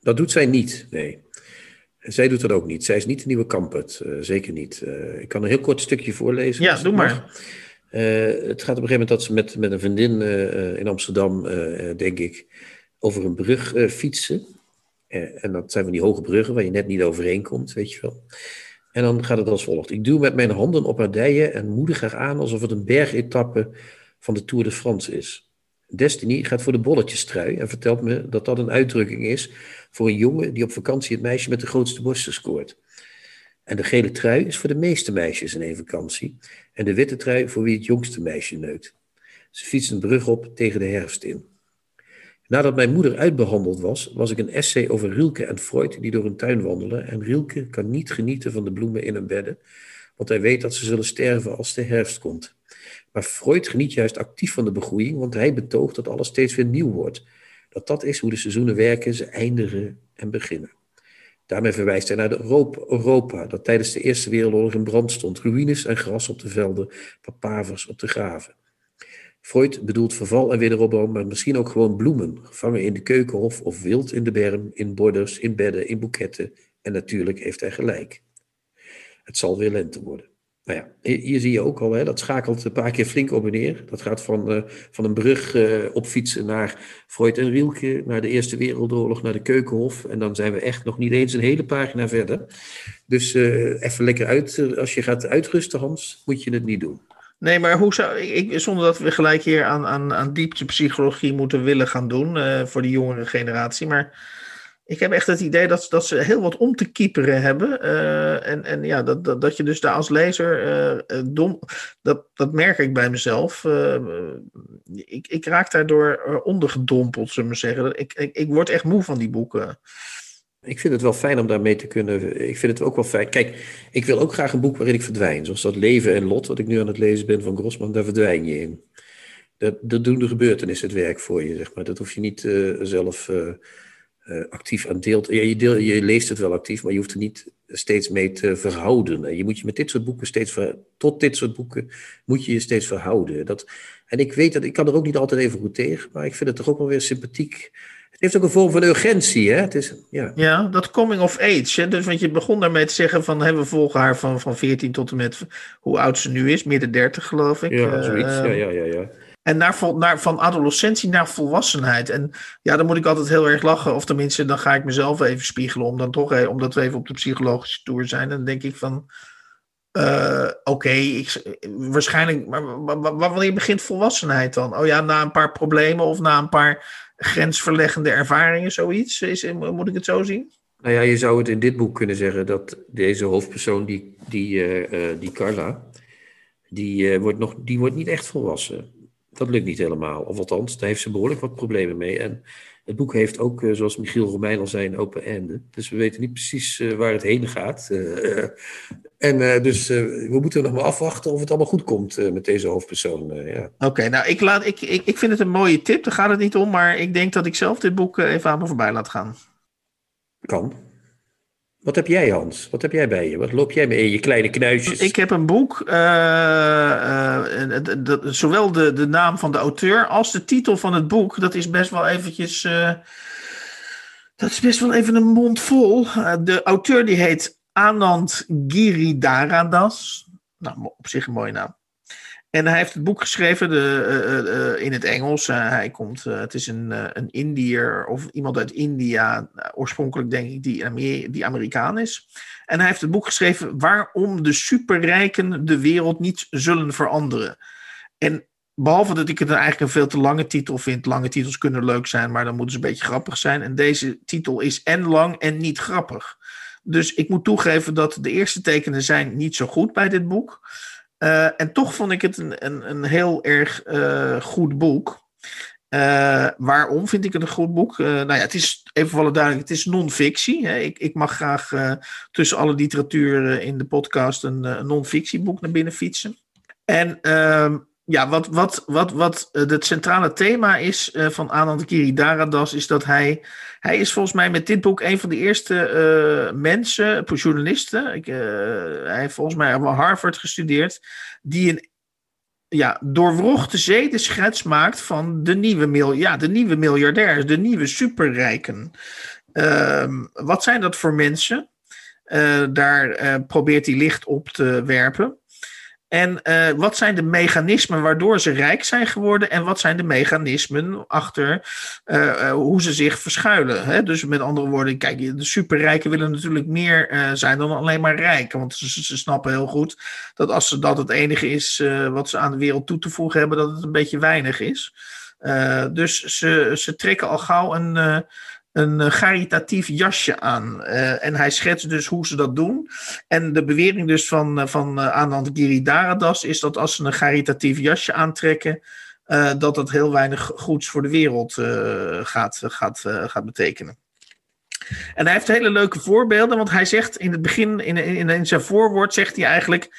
C: Dat doet zij niet, nee. Zij doet dat ook niet. Zij is niet de nieuwe Kampert, eh, zeker niet. Eh, ik kan een heel kort stukje voorlezen.
B: Ja, doe maar.
C: Eh, het gaat op een gegeven moment dat ze met, met een vriendin in Amsterdam, denk ik, over een brug fietsen. En dat zijn van die hoge bruggen waar je net niet overheen komt, weet je wel. En dan gaat het als volgt. Ik duw met mijn handen op haar dijen en moedig haar aan alsof het een bergetappe van de Tour de France is. Destiny gaat voor de bolletjestrui en vertelt me dat dat een uitdrukking is voor een jongen die op vakantie het meisje met de grootste borsten scoort. En de gele trui is voor de meeste meisjes in één vakantie en de witte trui voor wie het jongste meisje neukt. Ze fietst een brug op tegen de herfst in. Nadat mijn moeder uitbehandeld was, was ik een essay over Rielke en Freud die door een tuin wandelen. En Rielke kan niet genieten van de bloemen in hun bedden, want hij weet dat ze zullen sterven als de herfst komt. Maar Freud geniet juist actief van de begroeiing, want hij betoogt dat alles steeds weer nieuw wordt. Dat dat is hoe de seizoenen werken, ze eindigen en beginnen. Daarmee verwijst hij naar de Europa, dat tijdens de Eerste Wereldoorlog in brand stond. Ruïnes en gras op de velden, papavers op de graven. Freud bedoelt verval en wederopbouw, maar misschien ook gewoon bloemen, gevangen in de keukenhof of wild in de berm, in borders, in bedden, in boeketten. En natuurlijk heeft hij gelijk. Het zal weer lente worden. Nou ja, hier zie je ook al, hè, dat schakelt een paar keer flink op en neer. Dat gaat van, uh, van een brug uh, op fietsen naar Freud en Rielke, naar de Eerste Wereldoorlog, naar de Keukenhof. En dan zijn we echt nog niet eens een hele pagina verder. Dus uh, even lekker uit. Als je gaat uitrusten, Hans, moet je het niet doen.
B: Nee, maar hoe zou ik, zonder dat we gelijk hier aan, aan, aan dieptepsychologie moeten willen gaan doen voor de jongere generatie. Maar ik heb echt het idee dat, dat ze heel wat om te kieperen hebben. Uh, en, en ja, dat, dat, dat je dus daar als lezer uh, dom. Dat, dat merk ik bij mezelf. Ik, ik raak daardoor ondergedompeld, zullen we zeggen. Ik, ik, ik word echt moe van die boeken.
C: Ik vind het wel fijn om daarmee te kunnen. Ik vind het ook wel fijn. Kijk, ik wil ook graag een boek waarin ik verdwijn. Zoals dat Leven en Lot, wat ik nu aan het lezen ben van Grossman, daar verdwijn je in. Dat, dat doen de gebeurtenissen het werk voor je, zeg maar. Dat hoef je niet zelf uh, actief aan deelt. Ja, je, deel, je, leest het wel actief, maar je hoeft er niet steeds mee te verhouden. Je moet je met dit soort boeken steeds ver, tot dit soort boeken moet je je steeds verhouden. Dat, en ik weet dat ik kan er ook niet altijd even goed tegen, maar ik vind het toch ook wel weer sympathiek. Het heeft ook een vorm van urgentie, hè? Het is, ja.
B: ja, dat coming of age. Hè? Dus, want je begon daarmee te zeggen van hè, we volgen haar van, van 14 tot en met hoe oud ze nu is, midden 30 geloof ik.
C: Ja, zoiets. Uh, ja, ja, ja, ja.
B: En naar, naar, van adolescentie naar volwassenheid. En ja, dan moet ik altijd heel erg lachen. Of tenminste, dan ga ik mezelf even spiegelen. Om dan toch, eh, omdat we even op de psychologische tour zijn. Dan denk ik van. Uh, Oké, waarschijnlijk. Maar wanneer begint volwassenheid dan? Oh ja, na een paar problemen of na een paar grensverleggende ervaringen, zoiets? Is, moet ik het zo zien?
C: Nou ja, je zou het in dit boek kunnen zeggen dat deze hoofdpersoon, die, die, uh, die Carla, die, wordt nog, die wordt niet echt volwassen dat lukt niet helemaal. Of althans, daar heeft ze behoorlijk wat problemen mee. En het boek heeft ook, eh, zoals Michiel Romein al zei, een open einde. Dus we weten niet precies uh, waar het heen gaat. Uh, en dus we moeten nog maar afwachten of het allemaal goed komt met deze hoofdpersoon. ja.
B: Oké, nou ik, laat, ik, ik, ik vind het een mooie tip, daar gaat het niet om. Maar ik denk dat ik zelf dit boek even aan me voorbij laat gaan.
C: Kan. Wat heb jij, Hans? Wat heb jij bij je? Wat loop jij mee in je kleine knuisjes?
B: Ik heb een boek. Uh, de, zowel de, de naam van de auteur als de titel van het boek. Dat is best wel eventjes. Uh, dat is best wel even een mond vol. de auteur die heet Anand Giridharadas. Nou, op zich een mooie naam. En hij heeft het boek geschreven de, uh, uh, in het Engels. Hij komt, het is een, een Indiër of iemand uit India, oorspronkelijk denk ik, die, die Amerikaan is. En hij heeft het boek geschreven waarom de superrijken de wereld niet zullen veranderen. En behalve dat ik het eigenlijk een veel te lange titel vind. Lange titels kunnen leuk zijn, maar dan moeten ze een beetje grappig zijn. En deze titel is en lang en niet grappig. Dus ik moet toegeven dat de eerste tekenen zijn niet zo goed bij dit boek. Uh, en toch vond ik het een, een, een heel erg uh, goed boek. Uh, waarom vind ik het een goed boek? nou ja, het is even alle duidelijk, het is non-fictie. Ik, ik mag graag tussen alle literatuur in de podcast een, een non-fictieboek naar binnen fietsen. En ehm, ja, wat, wat, wat, wat het centrale thema is van Anand Giridharadas, is dat hij hij is volgens mij met dit boek een van de eerste uh, mensen, journalisten. Ik, hij heeft volgens mij aan Harvard gestudeerd. Die een ja, doorwrochte zedenschets maakt van de nieuwe, mil ja, de nieuwe miljardairs, de nieuwe superrijken. Uh, wat zijn dat voor mensen? Daar probeert hij licht op te werpen. En uh, wat zijn de mechanismen waardoor ze rijk zijn geworden? En wat zijn de mechanismen achter uh, uh, hoe ze zich verschuilen? Hè? Dus met andere woorden, kijk, de superrijken willen natuurlijk meer zijn dan alleen maar rijk. Want ze, ze, snappen heel goed dat als ze dat het enige is wat ze aan de wereld toe te voegen hebben, dat het een beetje weinig is. dus ze, ze trekken al gauw een een uh, caritatief jasje aan. Uh, en hij schetst dus hoe ze dat doen. En de bewering dus van, uh, van Anand Giridharadas is dat als ze een caritatief jasje aantrekken, dat dat heel weinig goeds voor de wereld gaat, gaat, gaat betekenen. En hij heeft hele leuke voorbeelden, want hij zegt in het begin, in, in, in zijn voorwoord, zegt hij eigenlijk.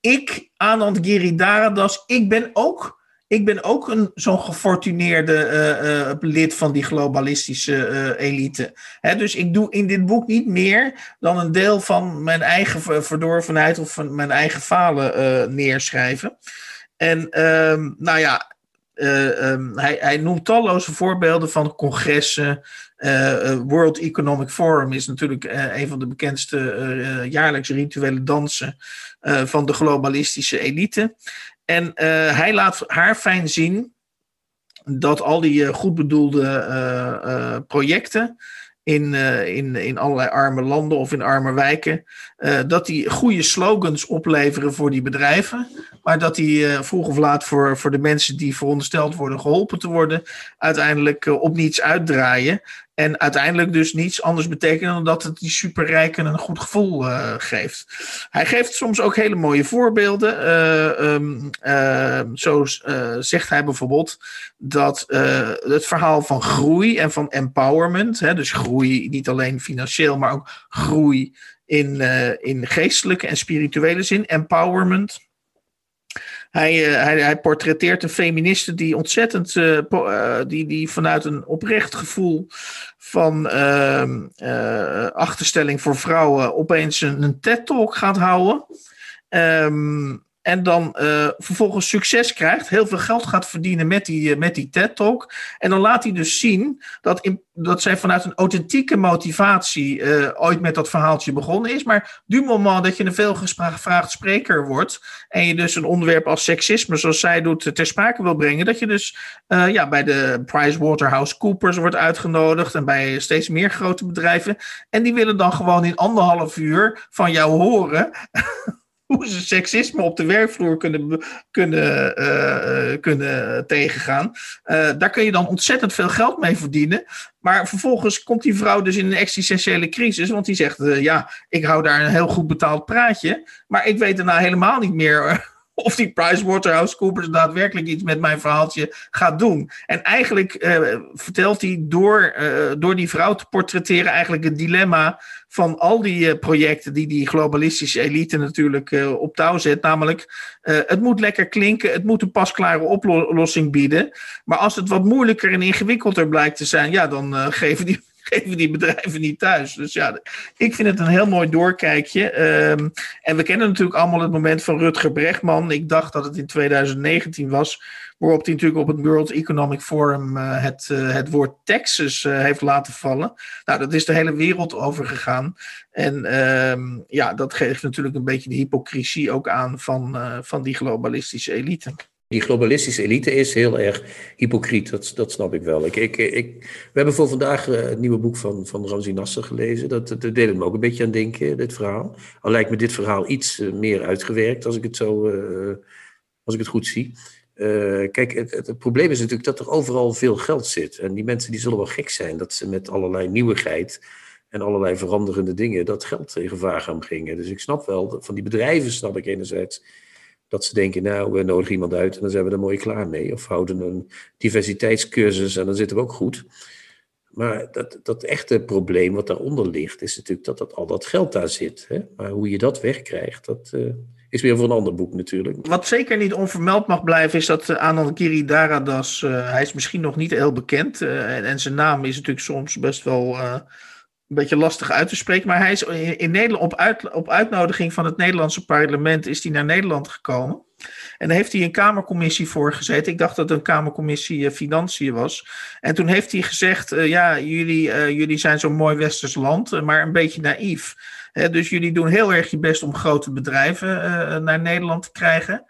B: ik, Anand Giridharadas, ik ben ook ik ben ook een, zo'n gefortuneerde uh, uh, lid van die globalistische uh, elite. Dus ik doe in dit boek niet meer dan een deel van mijn eigen verdorvenheid of van mijn eigen falen neerschrijven. En um, nou ja, um, hij, hij noemt talloze voorbeelden van congressen. World Economic Forum is natuurlijk een van de bekendste jaarlijks rituele dansen van de globalistische elite. En uh, hij laat haar fijn zien dat al die uh, goed bedoelde uh, projecten in, in, in allerlei arme landen of in arme wijken, dat die goede slogans opleveren voor die bedrijven, maar dat die vroeg of laat voor, voor de mensen die verondersteld worden geholpen te worden, uiteindelijk op niets uitdraaien. En uiteindelijk dus niets anders betekenen dan dat het die superrijken een goed gevoel uh, geeft. Hij geeft soms ook hele mooie voorbeelden. Uh, um, uh, zo zegt hij bijvoorbeeld dat het verhaal van groei en van empowerment, hè, dus groei niet alleen financieel, maar ook groei in, in geestelijke en spirituele zin, empowerment hij, uh, hij, hij, portretteert een feministe die ontzettend, uh, uh, die, die vanuit een oprecht gevoel van ehm, achterstelling voor vrouwen opeens een, een TED-talk gaat houden. Um, en dan uh, vervolgens succes krijgt, heel veel geld gaat verdienen met die, uh, met die TED-talk. En dan laat hij dus zien dat, in, dat zij vanuit een authentieke motivatie uh, ooit met dat verhaaltje begonnen is. Maar du moment dat je een veelgevraagd spreker wordt en je dus een onderwerp als seksisme, zoals zij doet, ter sprake wil brengen, dat je dus ja, bij de PricewaterhouseCoopers wordt uitgenodigd en bij steeds meer grote bedrijven. En die willen dan gewoon in anderhalf uur van jou horen hoe ze seksisme op de werkvloer kunnen, kunnen, uh, kunnen tegengaan. Uh, daar kun je dan ontzettend veel geld mee verdienen. Maar vervolgens komt die vrouw dus in een existentiële crisis. Want die zegt: Ja, ik hou daar een heel goed betaald praatje. Maar ik weet daarna helemaal niet meer of die PricewaterhouseCoopers daadwerkelijk iets met mijn verhaaltje gaat doen. En eigenlijk uh, vertelt hij door, uh, door die vrouw te portretteren eigenlijk het dilemma van al die uh, projecten die die globalistische elite natuurlijk op touw zet. Namelijk, het moet lekker klinken, het moet een pasklare oplossing bieden. Maar als het wat moeilijker en ingewikkelder blijkt te zijn, ja, dan geven die geven die bedrijven niet thuis. Dus ja, ik vind het een heel mooi doorkijkje. Um, en we kennen natuurlijk allemaal het moment van Rutger Brechtman. Ik dacht dat het in 2019 was, waarop hij natuurlijk op het World Economic Forum uh, het, uh, het woord Texas uh, heeft laten vallen. Nou, dat is de hele wereld over gegaan. En um, ja, dat geeft natuurlijk een beetje de hypocrisie ook aan van, van die globalistische elite.
C: Die globalistische elite is heel erg hypocriet, dat, dat snap ik wel. Ik, ik, ik, we hebben voor vandaag uh, het nieuwe boek van, van Ramzi Nasser gelezen. Dat, dat deed me ook een beetje aan denken, dit verhaal. Al lijkt me dit verhaal iets uh, meer uitgewerkt, als ik het, zo, uh, als ik het goed zie. kijk, het, het, probleem is natuurlijk dat er overal veel geld zit. En die mensen die zullen wel gek zijn dat ze met allerlei nieuwigheid en allerlei veranderende dingen dat geld in gevaar gaan brengen. Dus ik snap wel, van die bedrijven snap ik enerzijds dat ze denken, nou, we nodigen iemand uit en dan zijn we er mooi klaar mee. Of houden een diversiteitscursus en dan zitten we ook goed. Maar dat, dat echte probleem wat daaronder ligt, is natuurlijk dat, dat al dat geld daar zit. Hè? Maar hoe je dat wegkrijgt, dat uh, is weer voor een ander boek natuurlijk.
B: Wat zeker niet onvermeld mag blijven, is dat uh, Anand Giridharadas, uh, hij is misschien nog niet heel bekend. En, en, zijn naam is natuurlijk soms best wel een beetje lastig uit te spreken. Maar hij is in Nederland op, uit, op uitnodiging van het Nederlandse parlement is hij naar Nederland gekomen. En daar heeft hij een Kamercommissie voor gezeten. Ik dacht dat het een Kamercommissie uh, Financiën was. En toen heeft hij gezegd: uh, Ja, jullie, uh, jullie zijn zo'n mooi westers land, maar een beetje naïef. Dus jullie doen heel erg je best om grote bedrijven naar Nederland te krijgen.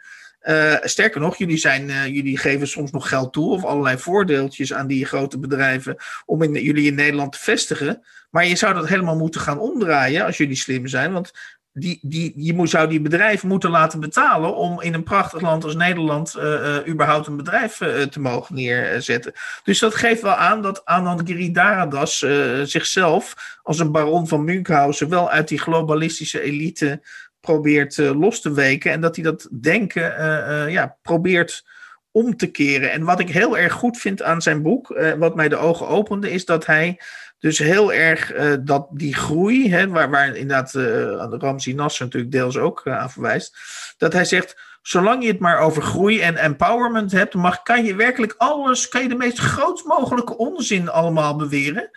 B: Uh, sterker nog, jullie, zijn, uh, jullie geven soms nog geld toe of allerlei voordeeltjes aan die grote bedrijven om in, jullie in Nederland te vestigen. Maar je zou dat helemaal moeten gaan omdraaien als jullie slim zijn. Want die, die, je moet, zou die bedrijven moeten laten betalen om in een prachtig land als Nederland uh, überhaupt een bedrijf te mogen neerzetten. Dus dat geeft wel aan dat Anand Giridharadas zichzelf als een baron van Münchhausen wel uit die globalistische elite probeert uh, los te weken. En dat hij dat denken uh, uh, ja, probeert om te keren. En wat ik heel erg goed vind aan zijn boek, wat mij de ogen opende, is dat hij dus heel erg dat die groei, hè, waar, waar inderdaad uh, Ramzi Nasser natuurlijk deels ook aan verwijst, dat hij zegt, zolang je het maar over groei en empowerment hebt, mag, kan je werkelijk alles, kan je de meest groot mogelijke onzin allemaal beweren.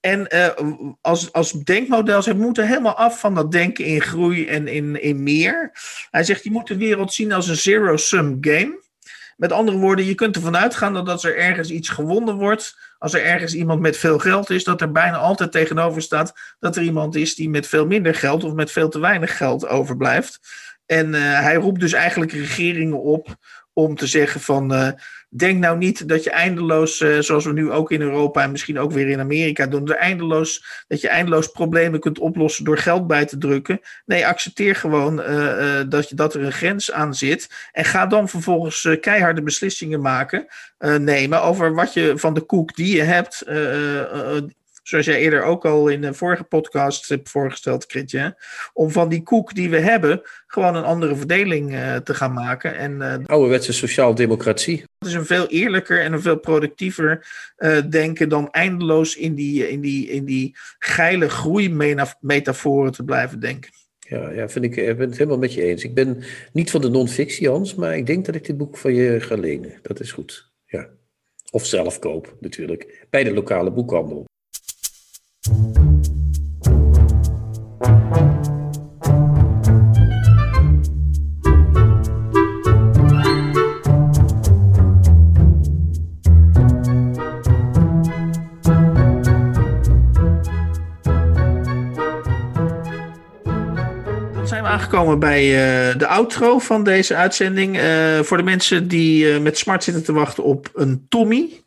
B: En uh, als, als denkmodel, ze moeten helemaal af van dat denken in groei en in, in meer. Hij zegt, je moet de wereld zien als een zero-sum game. Met andere woorden, je kunt ervan uitgaan dat als er ergens iets gewonnen wordt, als er ergens iemand met veel geld is, dat er bijna altijd tegenover staat dat er iemand is die met veel minder geld of met veel te weinig geld overblijft. En uh, hij roept dus eigenlijk regeringen op om te zeggen van uh, denk nou niet dat je eindeloos, uh, zoals we nu ook in Europa en misschien ook weer in Amerika doen, eindeloos, dat je eindeloos problemen kunt oplossen door geld bij te drukken. Nee, accepteer gewoon dat, je, dat er een grens aan zit en ga dan vervolgens keiharde beslissingen maken, nemen over wat je van de koek die je hebt, zoals jij eerder ook al in de vorige podcast hebt voorgesteld, Kritje, om van die koek die we hebben gewoon een andere verdeling uh, te gaan maken. En, uh,
C: Ouderwetse sociaal-democratie.
B: Het is een veel eerlijker en een veel productiever uh, denken dan eindeloos in die, in die, in die geile groeimetaforen te blijven denken.
C: Ja, ja vind ik, ik ben het helemaal met je eens. Ik ben niet van de non-fictie, Hans, maar ik denk dat ik dit boek van je ga lenen. Dat is goed. Ja. Of zelf koop, natuurlijk. Bij de lokale boekhandel.
B: Aangekomen bij uh, de outro van deze uitzending. Uh, voor de mensen die uh, met smart zitten te wachten op een Tommy.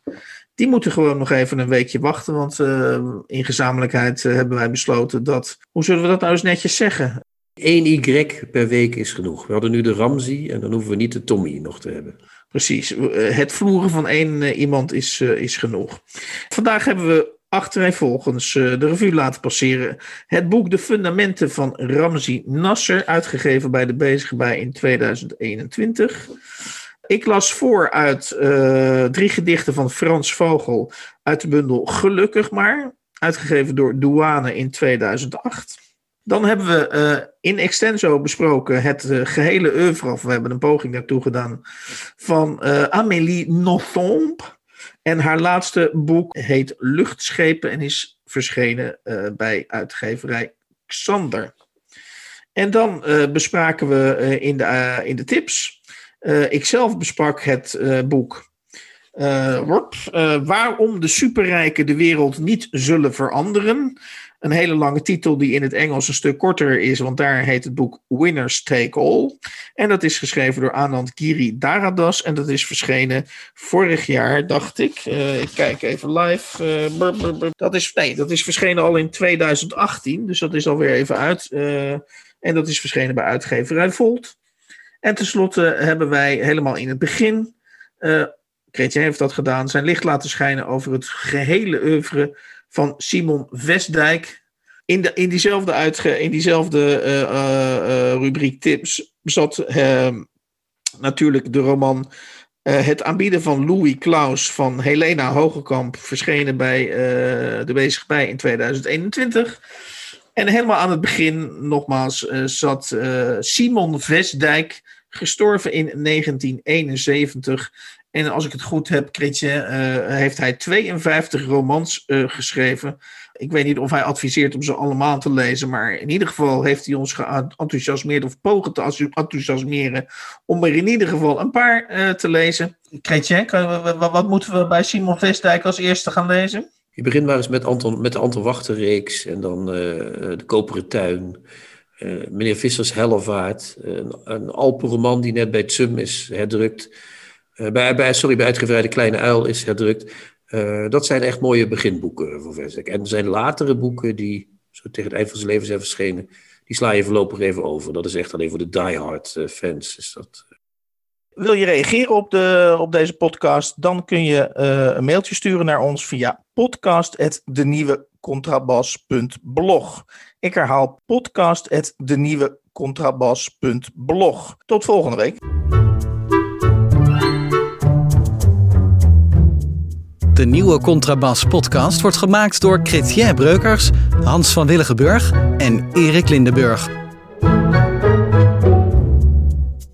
B: Die moeten gewoon nog even een weekje wachten. Want in gezamenlijkheid hebben wij besloten dat. Hoe zullen we dat nou eens netjes zeggen?
C: 1 Y per week is genoeg. We hadden nu de Ramsey en dan hoeven we niet de Tommy nog te hebben.
B: Precies. Het vloeren van één iemand is, is genoeg. Vandaag hebben we achtereenvolgens uh, de revue laten passeren. Het boek De Fundamenten van Ramzi Nasser, uitgegeven bij de Bezige Bij in 2021. Ik las voor uit uh, drie gedichten van Frans Vogel uit de bundel Gelukkig maar, uitgegeven door Douane in 2008. Dan hebben we uh, in extenso besproken het gehele oeuvre, of we hebben een poging daartoe gedaan, van Amélie Nothomb. En haar laatste boek heet Luchtschepen en is verschenen bij uitgeverij Xander. En dan bespraken we in, de, in de tips. Ik zelf besprak het boek Waarom de superrijken de wereld niet zullen veranderen een hele lange titel die in het Engels een stuk korter is, want daar heet het boek Winners Take All. En dat is geschreven door Anand Giri Daradas en dat is verschenen vorig jaar, dacht ik. Ik kijk even live. Dat, is, nee, dat is verschenen al in 2018, dus dat is alweer even uit. En dat is verschenen bij uitgeverij Volt. En tenslotte hebben wij helemaal in het begin, uh, heeft dat gedaan, zijn licht laten schijnen over het gehele oeuvre van Simon Westdijk. In, de, in diezelfde, uitge, in diezelfde uh, uh, rubriek tips zat ehm, natuurlijk de roman Het aanbieden van Louis Klaus van Helena Hogekamp, verschenen bij de Bezig Bij in 2021. En helemaal aan het begin, nogmaals, zat Simon Westdijk, gestorven in 1971. En als ik het goed heb, Kritje, uh, heeft hij 52 romans geschreven. Ik weet niet of hij adviseert om ze allemaal te lezen, maar in ieder geval heeft hij ons geenthousiasmeerd of pogen te enthousiasmeren om er in ieder geval een paar te lezen. Kretje, wat moeten we bij Simon Vestdijk als eerste gaan lezen?
C: Je begint maar eens met, Anton, met de Anton Wachterreeks en dan de Koperen Tuin. meneer Vissers Hellevaart, een, een Alpenroman die net bij Tsum is herdrukt. Bij, bij, sorry, bij uitgeverij De Kleine Uil is herdrukt. Dat zijn echt mooie beginboeken voor Versdijk. En er zijn latere boeken die zo tegen het eind van zijn leven zijn verschenen. Die sla je voorlopig even over. Dat is echt alleen voor de diehard fans. Is dat,
B: Wil je reageren op, de, op deze podcast? Dan kun je een mailtje sturen naar ons via podcast.denieuwecontrabas.blog. Ik herhaal podcast.denieuwecontrabas.blog. Tot volgende week.
A: De nieuwe Contrabas podcast wordt gemaakt door Chrétien Breukers, Hans van Willigenburg en Erik Lindenburg.